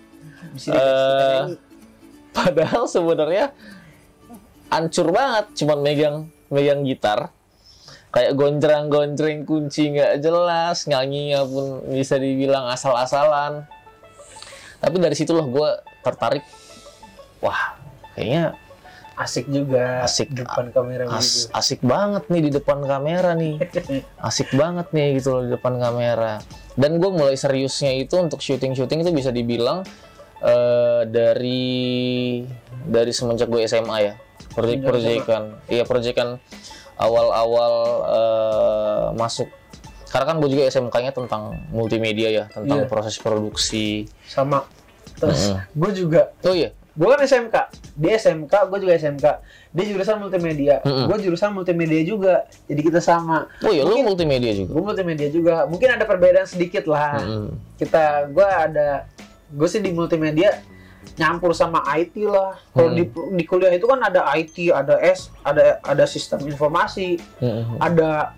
Di nyanyi. padahal sebenarnya hancur banget cuman megang megang gitar kayak gonjreng-gonjreng kunci nggak jelas nyanyinya pun bisa dibilang asal-asalan tapi dari situ loh gue tertarik wah kayaknya Asik juga. Asik. Depan kamera as- begitu. asik banget nih di depan kamera nih asik banget nih gitu loh di depan kamera dan gue mulai seriusnya itu untuk syuting-syuting itu bisa dibilang eh, dari dari semenjak gue SMA ya proyek-proyekan iya proyekan awal-awal eh, masuk karena kan gue juga SMK-nya tentang multimedia ya tentang Iya. proses produksi Sama. Terus Mm-mm. gue juga. oh iya Gue kan SMK. Dia SMK, gue juga SMK. Dia jurusan multimedia. Mm-mm. Gue jurusan multimedia juga. Jadi kita sama. oh iya lu multimedia juga Gue multimedia juga. Mungkin ada perbedaan sedikit lah. Mm-mm. Kita, gue ada, gue sih di multimedia nyampur sama IT lah. Kalau Hmm. di, di kuliah itu kan ada IT, ada S, ada ada sistem informasi, Mm-mm. ada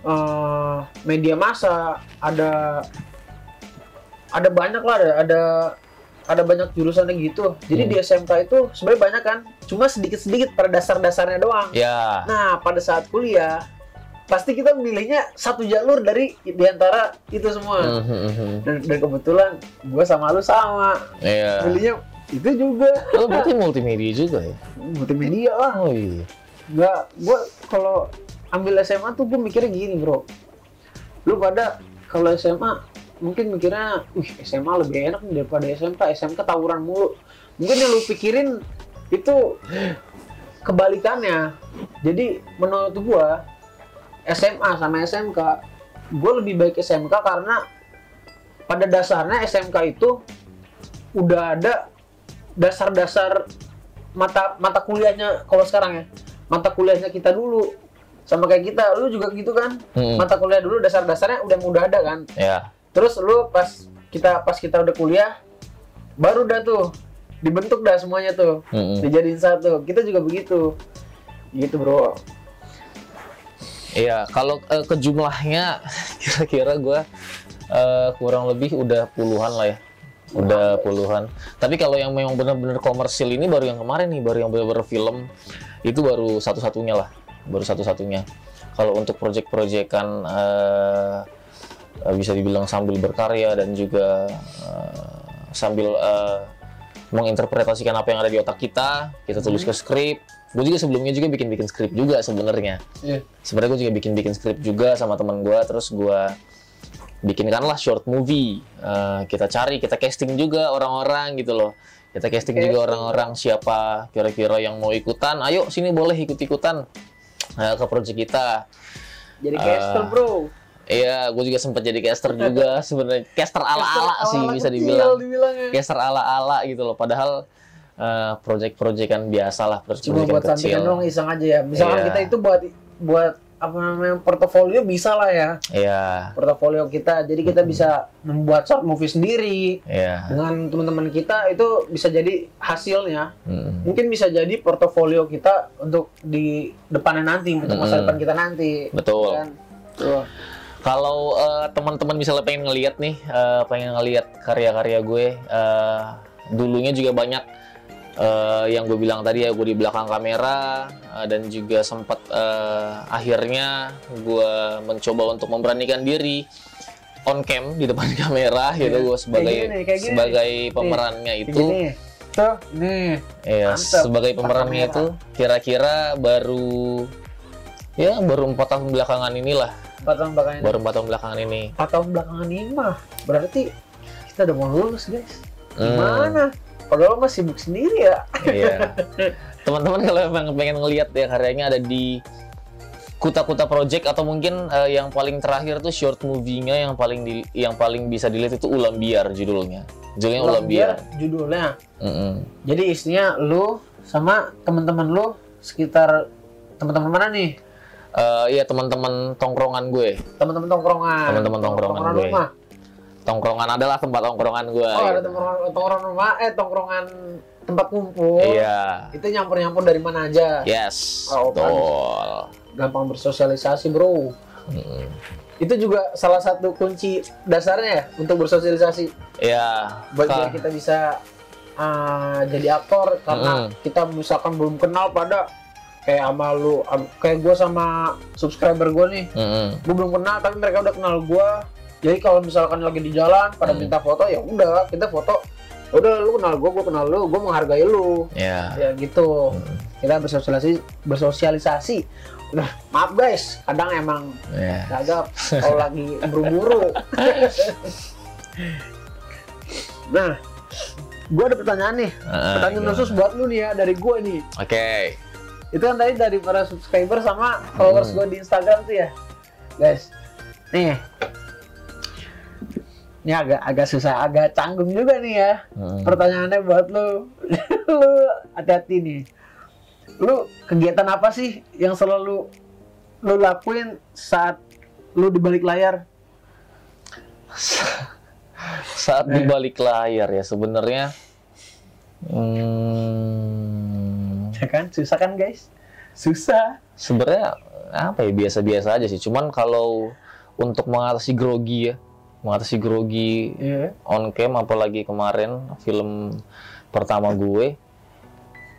eh, media massa, ada ada banyak lah, ada ada, ada banyak jurusannya gitu. Jadi Hmm. di SMK itu sebenarnya banyak kan, cuma sedikit-sedikit pada dasar-dasarnya doang. ya Nah, pada saat kuliah pasti kita memilihnya satu jalur dari di antara itu semua. Mhm. Dan, dan kebetulan gue sama lu sama, Iya. milihnya itu juga Lo berarti multimedia juga ya? multimedia lah. Oh iya. Nggak, gue kalau ambil SMA tuh gue mikirnya gini bro. Lu pada kalau SMA mungkin mikirnya, wih SMA lebih enak daripada SMK. SMK tawuran mulu. Mungkin yang lu pikirin itu kebalikannya. Jadi menurut gue SMA sama SMK, gue lebih baik SMK karena pada dasarnya SMK itu udah ada dasar-dasar mata mata kuliahnya kalau sekarang ya. Mata kuliahnya kita dulu sama kayak kita. Lu juga gitu kan? Mm-mm. mata kuliah dulu dasar-dasarnya udah udah ada kan? Ya. terus lu pas kita pas kita udah kuliah baru dah tuh dibentuk dah semuanya tuh. Mm-mm. dijadiin satu. Kita juga begitu. Gitu bro Iya, kalau eh, ke jumlahnya kira-kira gue eh, kurang lebih udah puluhan lah ya. Udah puluhan. Tapi kalau yang memang benar-benar komersil ini baru yang kemarin nih, baru yang benar-benar film itu baru satu-satunya lah, baru satu-satunya. Kalau untuk project-projectan eh, eh, bisa dibilang sambil berkarya dan juga eh, sambil eh, menginterpretasikan apa yang ada di otak kita, kita tulis ke skrip. Gue juga sebelumnya juga bikin-bikin skrip juga sebenarnya Iya. sebenarnya gue juga bikin bikin skrip juga sama teman gue terus gue bikinkanlah short movie Eh, kita cari kita casting juga orang-orang gitu loh kita casting juga Casting. orang-orang siapa kira-kira yang mau ikutan ayo sini boleh ikut-ikutan eh, ke project kita jadi Ah. caster bro iya gue juga sempat jadi caster juga sebenarnya caster ala-ala sih ala-ala bisa kecil dibilang dibilangnya. caster ala-ala gitu loh padahal eh, project-projectan biasa lah cuma project-projectan buat sampingan kecil doang iseng aja ya. Misalkan Iya. kita itu buat buat apa namanya portofolio bisa lah ya. Iya. Portofolio kita. Jadi kita bisa membuat short movie sendiri. Iya. Dengan teman-teman kita itu bisa jadi hasilnya. Mm. mungkin bisa jadi portofolio kita untuk di depannya nanti untuk masa Mm-mm. depan kita nanti. Betul. Kan? Tuh. Kalau eh, teman-teman misalnya pengen ngeliat nih, eh, pengen ngeliat karya-karya gue, eh, dulunya juga banyak eh, yang gue bilang tadi ya, gue di belakang kamera eh, dan juga sempat eh, akhirnya gue mencoba untuk memberanikan diri on cam di depan kamera gitu, Iya. gue sebagai Kayak gini, kayak gini. sebagai pemerannya Kayak itu, tuh nih ya Mantap. sebagai pemerannya itu kira-kira baru ya baru empat tahun belakangan inilah, empat tahun belakangan baru empat tahun belakangan ini. empat tahun belakangan ini mah berarti kita udah mau lulus guys Hmm. Padahal mah sibuk sendiri ya Iya. Teman-teman kalau emang pengen ngelihat ya karyanya ada di Kuta-Kuta Project atau mungkin eh, yang paling terakhir tuh short movie-nya yang paling di, yang paling bisa dilihat itu Ulam Biar judulnya. Judulnya Ulam Biar. judulnya Mm-mm. jadi isinya lu sama teman-teman lu sekitar teman-teman mana nih Eh, iya teman-teman tongkrongan gue. teman-teman tongkrongan Teman-teman tongkrongan gue. rumah Tongkrongan adalah tempat tongkrongan gue. oh ada gitu. tongkrongan tongkrongan rumah eh tongkrongan tempat kumpul Iya. itu nyampur-nyampur dari mana aja Yes. Oh, Betul. gampang bersosialisasi bro Mm-mm. itu juga salah satu kunci dasarnya ya untuk bersosialisasi Iya. buat Ka- biar kita bisa ah, jadi aktor karena Mm-mm. kita misalkan belum kenal pada kayak sama lu kayak gue sama subscriber gue nih Mm-mm. gue belum kenal tapi mereka udah kenal gue jadi kalau misalkan lagi di jalan pada Hmm. minta foto ya udah kita foto udah lu kenal gue gue kenal lu gue menghargai lu Ya. ya gitu Mm. kita bersosialisasi bersosialisasi udah maaf guys kadang emang Ya. gagap kalau lagi buru-buru nah gue ada pertanyaan nih Ah, pertanyaan gimana? khusus buat lu nih ya dari gue nih Oke. itu kan tadi dari para subscriber sama followers Hmm. gue di Instagram tuh ya guys nih ini agak agak susah agak canggung juga nih ya. Mm. pertanyaannya buat lu. Lu hati-hati nih. Lu kegiatan apa sih yang selalu lu lakuin saat lu di balik layar? Saat di Eh. balik layar ya sebenarnya hmm, ya kan? Susah kan guys? Susah. Sebenarnya apa ya biasa-biasa aja sih. Cuman kalau untuk mengatasi grogi ya, mengatasi grogi iya. on cam apalagi kemarin film pertama gue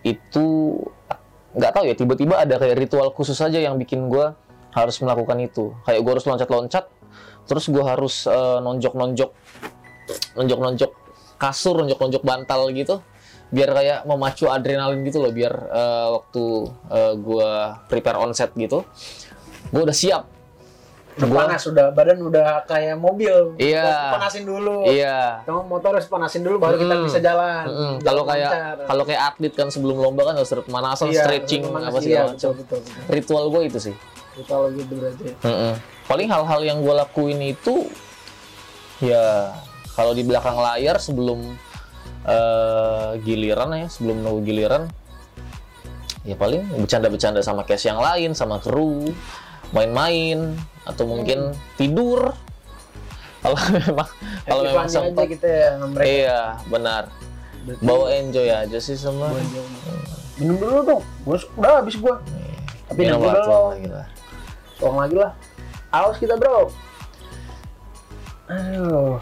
itu nggak tahu ya tiba-tiba ada kayak ritual khusus aja yang bikin gue harus melakukan itu. Kayak gue harus loncat-loncat terus gue harus eh, nonjok-nonjok nonjok-nonjok kasur nonjok-nonjok bantal gitu biar kayak memacu adrenalin gitu loh biar eh, waktu eh, gue prepare on set gitu gue udah siap udah Gua- panas udah badan udah kayak mobil Iya. Harus panasin dulu iya kamu motor harus panasin dulu baru kita Mm. bisa jalan. Jalan Kalau kayak kalau kayak atlet kan sebelum lomba kan harus pemanasan, Iya, stretching pemanas, apa iya, betul, betul, betul. Ritual gue itu sih. Kita lagi berarti Mm-mm. Paling hal-hal yang gue lakuin itu ya kalau di belakang layar sebelum eh, giliran ya, sebelum nunggu giliran ya paling bercanda-bercanda sama cast yang lain, sama kru, main-main atau mungkin tidur. Kalau memang kalau memang sempat kita ya sama mereka. Iya benar. Berarti bawa enjoy aja sih semua. minum dulu dong gua udah habis gua. Tapi Minum dulu tuang lagi lah. tolong lagi lah. Haus kita bro. Aduh.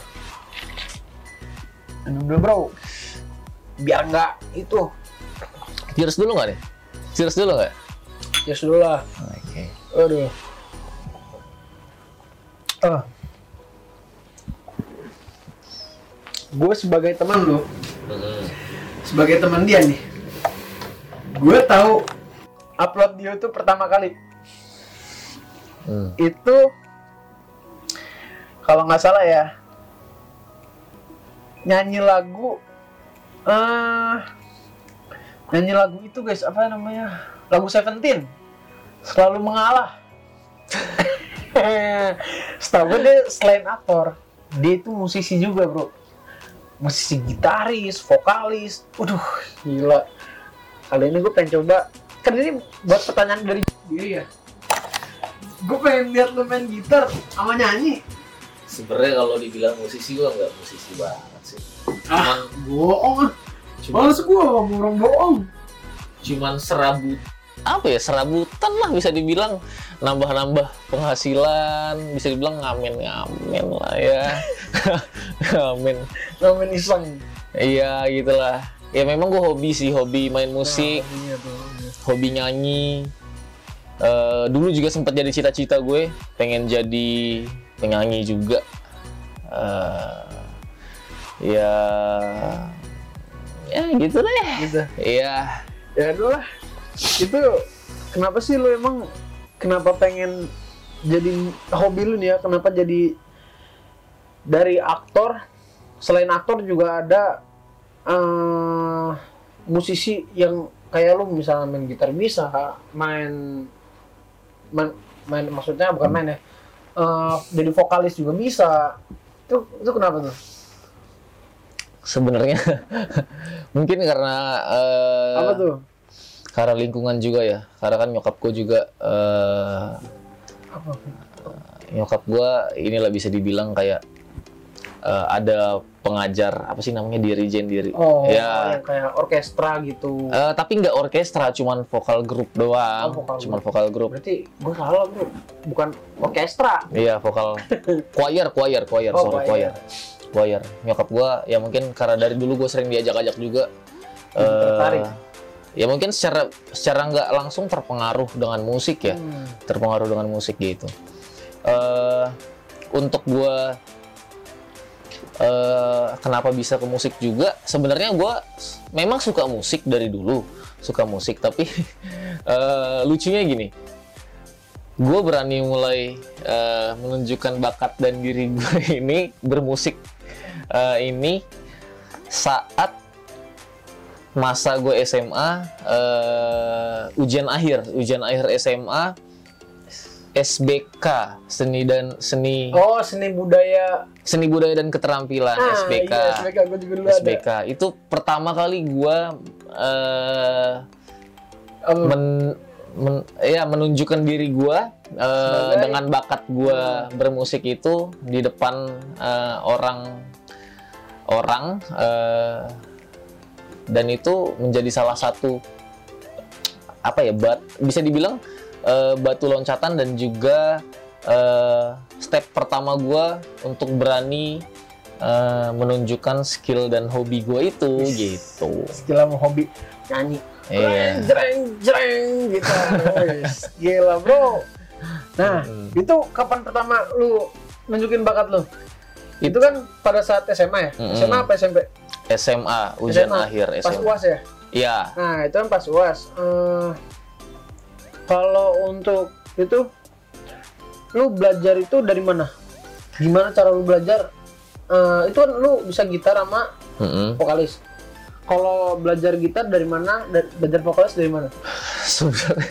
Minum dulu bro. Biar nggak itu. Cheers dulu nggak nih? Cheers dulu nggak? cheers dulu lah. Oke. Aduh. Ah. Gue sebagai teman lu sebagai teman dia nih gue tahu upload di YouTube pertama kali. Hmm. itu kalau nggak salah ya nyanyi lagu eh nyanyi lagu itu guys apa namanya lagu Seventeen selalu mengalah. Setahu gue dia selain aktor dia itu musisi juga bro. Musisi gitaris vokalis. Waduh gila. Kali ini gue pengen coba. Kan ini buat pertanyaan dari dia ya. Gue pengen lihat lu main gitar sama nyanyi. Sebenarnya kalau dibilang musisi gua nggak musisi banget sih. ah bohong. Cuman, males gue sama orang bohong. cuman serabut apa ya serabutan lah bisa dibilang. Nambah-nambah penghasilan bisa dibilang ngamen-ngamen lah ya. Ngamen. Namanya iseng. Iya gitulah. Ya memang gua hobi sih hobi main musik Nah, iya tuh, iya. hobi nyanyi. Eh, dulu juga sempat jadi cita-cita gue pengen jadi penyanyi juga. Eh, ya ya gitu deh. Gitu. Iya. Ya udah lah itu kenapa sih lu emang kenapa pengen jadi hobi lu nih ya? Kenapa jadi dari aktor? Selain aktor juga ada eh musisi yang kayak lu misalnya main gitar bisa main main, main maksudnya bukan main ya eh, jadi vokalis juga bisa. Itu itu kenapa tuh? Sebenarnya mungkin karena eh, apa tuh karena lingkungan juga ya karena kan nyokap gue juga apa nyokap gue inilah bisa dibilang kayak eh, ada pengajar apa sih namanya dirijen diri oh ya yang kayak orkestra gitu Eh, tapi nggak orkestra, cuman vokal grup doang. Oh, vokal cuman vokal grup. berarti gue salah bro bukan orkestra Iya, vokal choir, choir, choir, Oh, sorry, choir. choir. Nyokap gua ya mungkin karena dari dulu gue sering diajak-ajak juga. Tertarik. Ya mungkin secara secara nggak langsung terpengaruh dengan musik ya. Hmm. terpengaruh dengan musik gitu. Eh untuk gua eh kenapa bisa ke musik juga? Sebenarnya gua s- memang suka musik dari dulu suka musik. Tapi eh lucunya gini. Gue berani mulai eh, menunjukkan bakat dan diri gue ini bermusik eh, ini saat masa gue SMA eh, ujian akhir ujian akhir SMA SBK seni dan seni Oh, seni budaya. seni budaya dan keterampilan Ah, SBK Iya, SBK gue juga dulu ada. SBK itu pertama kali gue eh, Oh, men, men- ya menunjukkan diri gua eh, Sebagai- dengan bakat gua bermusik itu di depan eh, orang orang eh, dan itu menjadi salah satu apa ya bat bisa dibilang eh, batu loncatan dan juga eh, step pertama gua untuk berani eh, menunjukkan skill dan hobi gua itu gitu skill sama hobi nyanyi. Iya. Jreng, jreng, gitu. Gila, bro. Nah, Mm. itu kapan pertama lu nunjukin bakat lu? Itu kan pada saat SMA ya? Mm-mm. SMA apa SMP? SMA ujian SMA, akhir Pas SMA UAS ya? Iya Nah, itu kan pas UAS. Eh, kalau untuk itu, lu belajar itu dari mana? Gimana cara lu belajar? Eh, itu kan lu bisa gitar sama Mm-mm. vokalis. Kalau belajar gitar dari mana? Belajar vokalis dari mana? sebenarnya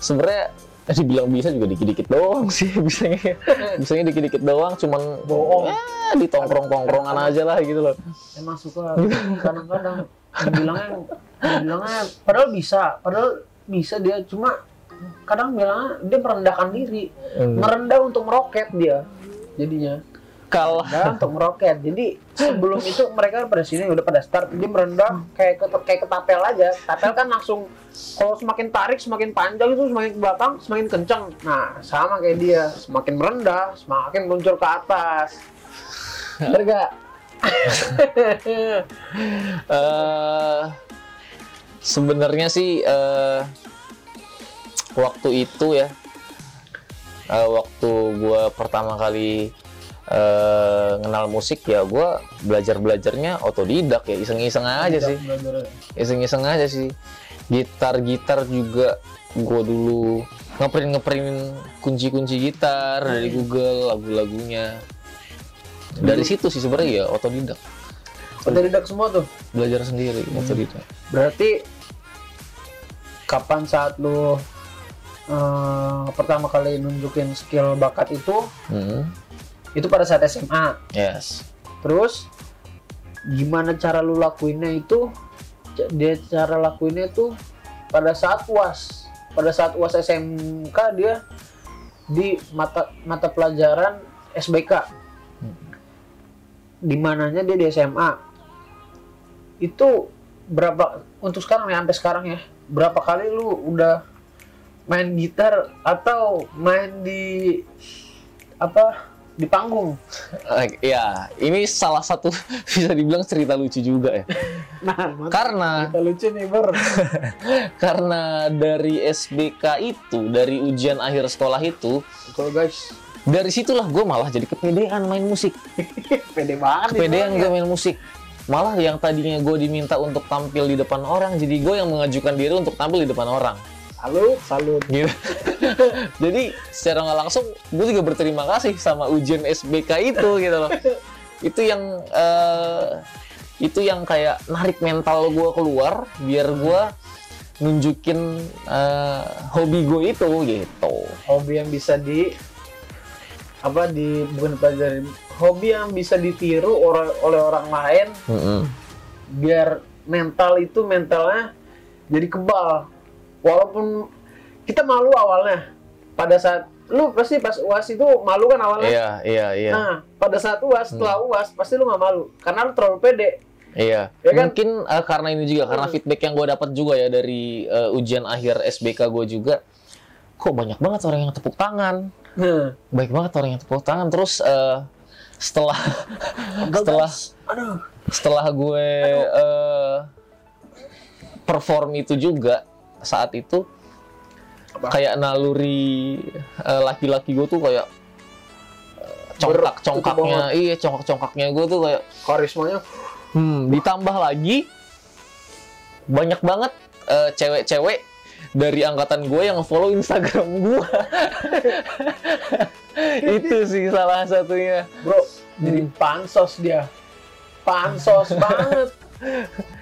sebenarnya dibilang bisa juga dikit-dikit doang sih bisanya bisanya dikit-dikit doang cuman Bohong. ya di tongkrong-tongkrongan aja lah gitu loh Emang suka kadang-kadang dibilangnya dibilangnya padahal bisa, padahal bisa dia cuma kadang bilangnya dia merendahkan diri, Hmm. merendah untuk meroket dia jadinya. Kalau untuk meroket. Jadi sebelum itu mereka pada sini udah pada start dia merendah kayak ke, kayak ketapel aja. Tapel kan langsung kalau semakin tarik semakin panjang itu semakin ke belakang semakin kencang. Nah sama kayak dia semakin merendah semakin muncul ke atas. Bener gak? eh sebenarnya sih eh waktu itu ya eh, waktu gua pertama kali kenal musik ya gua belajar belajarnya otodidak ya. Iseng-iseng aja sih. iseng-iseng aja sih. Gitar-gitar juga gue dulu ngeprint ngeprint kunci-kunci gitar dari Google lagu-lagunya. Dari situ sih sebenarnya ya otodidak. Otodidak semua tuh. belajar sendiri otodidak. Berarti kapan saat lu eh, pertama kali nunjukin skill bakat itu? Hmm, itu pada saat SMA. yes Terus gimana cara lu lakuinnya itu? Dia cara lakuinnya itu pada saat UAS. Pada saat UAS SMK dia di mata mata pelajaran SBK. Di mananya dia di SMA. Itu berapa untuk sekarang ya sampai sekarang ya? Berapa kali lu udah main gitar atau main di apa di panggung? Eh, ya ini salah satu bisa dibilang cerita lucu juga ya. Nah, karena kita lucu nih Bor. karena dari SBK itu dari ujian akhir sekolah itu Kalau guys, dari situlah gue malah jadi kepedean main musik. Pede banget kepedean gue main musik. Malah yang tadinya gue diminta untuk tampil di depan orang jadi gue yang mengajukan diri untuk tampil di depan orang Salut, salut. gitu jadi secara nggak langsung gue juga berterima kasih sama ujian SBK itu gitu loh. Itu yang eh, itu yang kayak narik mental gue keluar biar gue nunjukin eh, hobi gue itu gitu. Hobi yang bisa di apa di bukan pelajari hobi yang bisa ditiru orang oleh orang lain. Mm-mm. biar mental itu mentalnya jadi kebal walaupun kita malu awalnya. Pada saat lu pasti pas uas itu malu kan awalnya? Iya iya iya. Nah pada saat uas setelah uas pasti lu nggak malu. Karena lu terlalu pede. Iya, Ya kan? mungkin eh, karena ini juga karena Hmm. feedback yang gue dapat juga ya dari eh, ujian akhir SBK gue juga, kok banyak banget orang yang tepuk tangan, nah. Baik banget orang yang tepuk tangan. Terus eh, setelah setelah aduh. setelah gue eh, perform itu juga saat itu Apa? kayak naluri eh, laki-laki gue tuh kayak eh, congkak congkaknya. iya congkak congkaknya gue tuh kayak karismanya? hmm, ditambah lagi banyak banget eh, cewek-cewek dari angkatan gue yang follow Instagram gue itu sih salah satunya. Bro jadi pansos dia. Pansos banget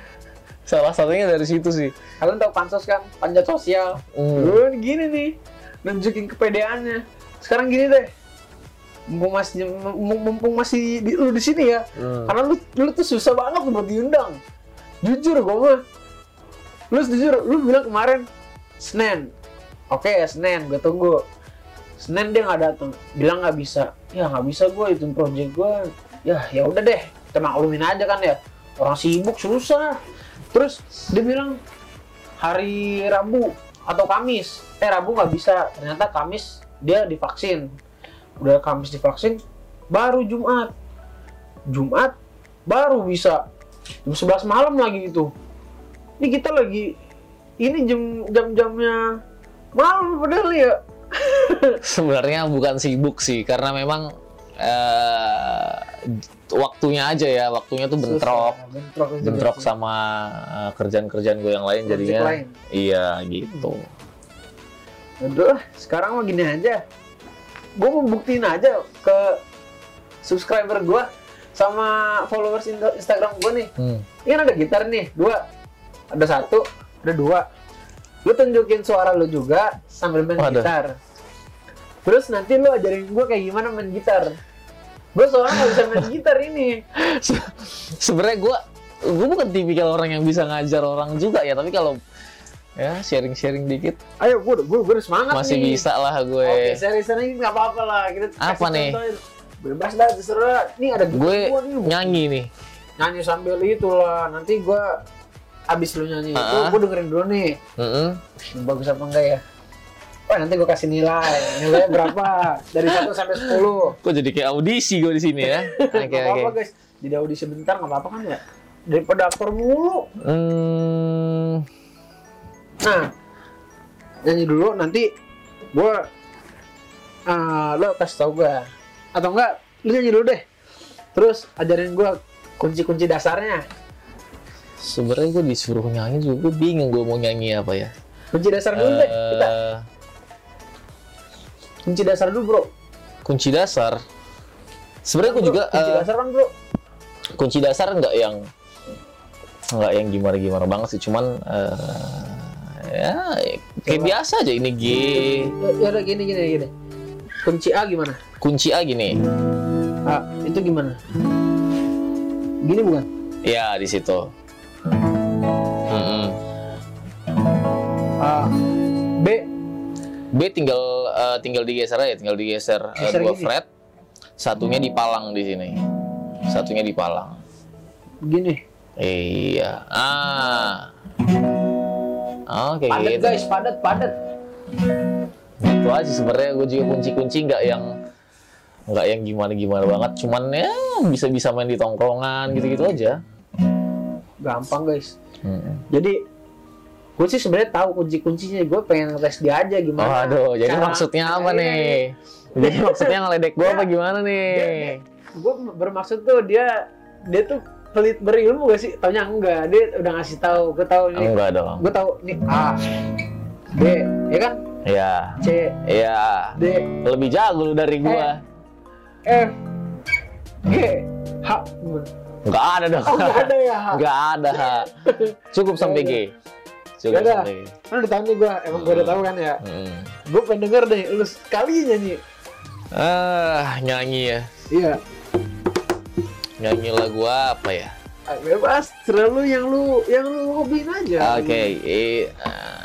salah satunya dari situ sih. Kalian tahu pansos kan? Panjat sosial. Hmm. Lu gini nih nunjukin kepedeannya. Sekarang gini deh. Mumpung masih mum- mumpung masih di, lu di sini ya Hmm. karena lu lu tuh susah banget buat diundang. Jujur gue mah. Lu jujur lu bilang kemarin Senin. Oke Senin gue tunggu. Senin dia nggak datang bilang nggak bisa. Ya nggak bisa gue itu project gue ya ya udah deh kita maklumin aja kan ya. Orang sibuk susah terus dia bilang hari Rabu atau Kamis. Eh Rabu nggak bisa. Ternyata Kamis dia divaksin. Udah Kamis divaksin baru Jumat. Jumat baru bisa. Jam 11 malam lagi itu. Ini kita lagi ini jam jam jamnya malam padahal ya. Sebenarnya bukan sibuk sih karena memang eh, waktunya aja ya waktunya tuh bentrok Susah, bentrok, bentrok sama eh, kerjaan-kerjaan gue yang lain Project jadinya lain. iya gitu Udah lah, sekarang mah gini aja. Gue mau buktiin aja ke subscriber gue sama followers Insta- Instagram gue nih. Hmm. Ini kan ada gitar nih, dua. Ada satu, ada dua. Lu tunjukin suara lu juga sambil main Waduh. gitar. Terus nanti lu ajarin gue kayak gimana main gitar. Gue soalnya nggak bisa main gitar ini. Se- sebenarnya gue gue bukan tipikal orang yang bisa ngajar orang juga ya tapi kalau ya sharing-sharing dikit Ayo, gue gue gue semangat masih nih. bisa lah gue Oke, seriusan ini nggak apa-apa lah. Kita Apa kasih nih? contohin. Bebas dah, terserah. Nih ada gue nih. nyanyi nih nyanyi sambil itulah nanti gua abis lu nyanyi itu Ah. gua dengerin dulu nih Mm-mm. bagus apa enggak ya Wah nanti gua kasih nilai. Nilainya berapa? Dari 1 sampai 10 kok jadi kayak audisi gue di sini ya? Oke Nggak oke apa-apa guys. Jadi audisi sebentar nggak apa-apa kan ya? Daripada aktor mulu. Hmm, nah nyanyi dulu nanti gua ah lo kasih tau gua. Atau enggak lu nyanyi dulu deh. Terus ajarin gua kunci-kunci dasarnya. Sebenarnya gue disuruh nyanyi juga gue bingung gue mau nyanyi apa ya. Kunci dasar dulu deh kita. Eh, kunci dasar dulu bro kunci dasar sebenarnya gue juga kunci eh, dasar kan bro kunci dasar nggak yang nggak yang gimana gimana banget sih cuman eh, ya kayak Coba. biasa aja ini G Ya, ya udah gini gini gini. Kunci A gimana? kunci A gini A itu gimana? Gini bukan? ya di situ Mm-mm. A B B tinggal eh, tinggal digeser aja tinggal digeser Geser dua gini? fret satunya dipalang di sini satunya dipalang gini. iya ah oke Padat gitu guys, padat padat. itu aja sebenarnya gue juga kunci-kunci nggak yang nggak yang gimana-gimana banget cuman ya bisa-bisa main di tongkrongan gitu-gitu aja Gampang guys. Mm. Jadi gue sih sebenarnya tahu kunci-kuncinya. Gue pengen ngetes dia aja oh gimana. aduh jadi cara- maksudnya apa Iya, nih jadi maksudnya ngeledek gue apa gimana nih Gue bermaksud tuh dia dia tuh pelit berilmu gak sih? Taunya enggak. Dia udah ngasih tahu. Gue tahu nih. enggak dong Gue tahu nih A B ya kan? ya C ya D lebih jago lu dari gua F G H nggak ada dong Oh ada ya H nggak ada cukup sampai G cukup Nggak ada. sampai G Kan udah tahu nih gue, emang gue udah tahu kan ya. Mm. Gue pengen denger deh, lu sekali nyanyi. ah nyanyi ya Iya, nyanyi lagu apa ya Ah, bebas. Terlalu yang lu, yang lu hobiin aja. Oke, eh, ah.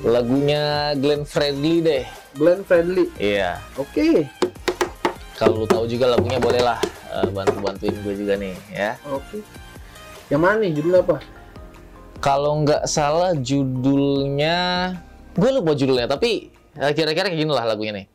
lagunya Glenn Fredly deh. Glenn Friendly. Iya. Oke, Kalau lu tahu juga lagunya bolehlah eh, bantu-bantuin gue juga nih ya. oke. Yang mana nih judul apa? Kalau nggak salah judulnya, gue lupa judulnya, tapi eh, kira-kira kayak gini lah lagunya nih.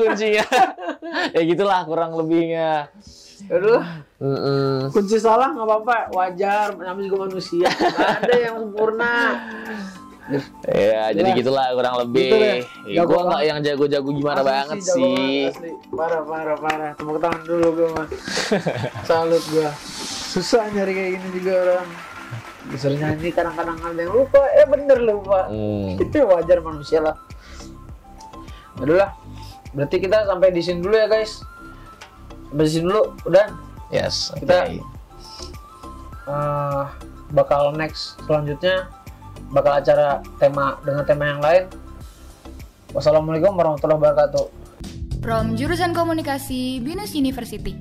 Kuncinya Ya gitulah kurang lebihnya Aduh, Mm-mm. kunci salah nggak apa-apa, wajar. Namanya juga manusia. Nggak ada yang sempurna. Ya, jadi Itulah. gitulah kurang lebih. Gitu deh. Ya, Jago gue nggak yang jago-jago gimana Asli banget sih. banget, asli. Parah, parah, parah. Tepuk tangan dulu gue mah. Salut gue. Susah nyari kayak gini juga orang. Disuruh nyanyi kadang-kadang ada yang lupa. Eh bener lupa. Hmm. Itu wajar manusia lah. Udah lah. Berarti kita sampai di sini dulu ya guys. Sampai di sini dulu. Udah. Yes. oke. Kita- Eh, bakal next selanjutnya bakal acara tema dengan tema yang lain. Wassalamualaikum warahmatullahi wabarakatuh. From jurusan komunikasi Binus University.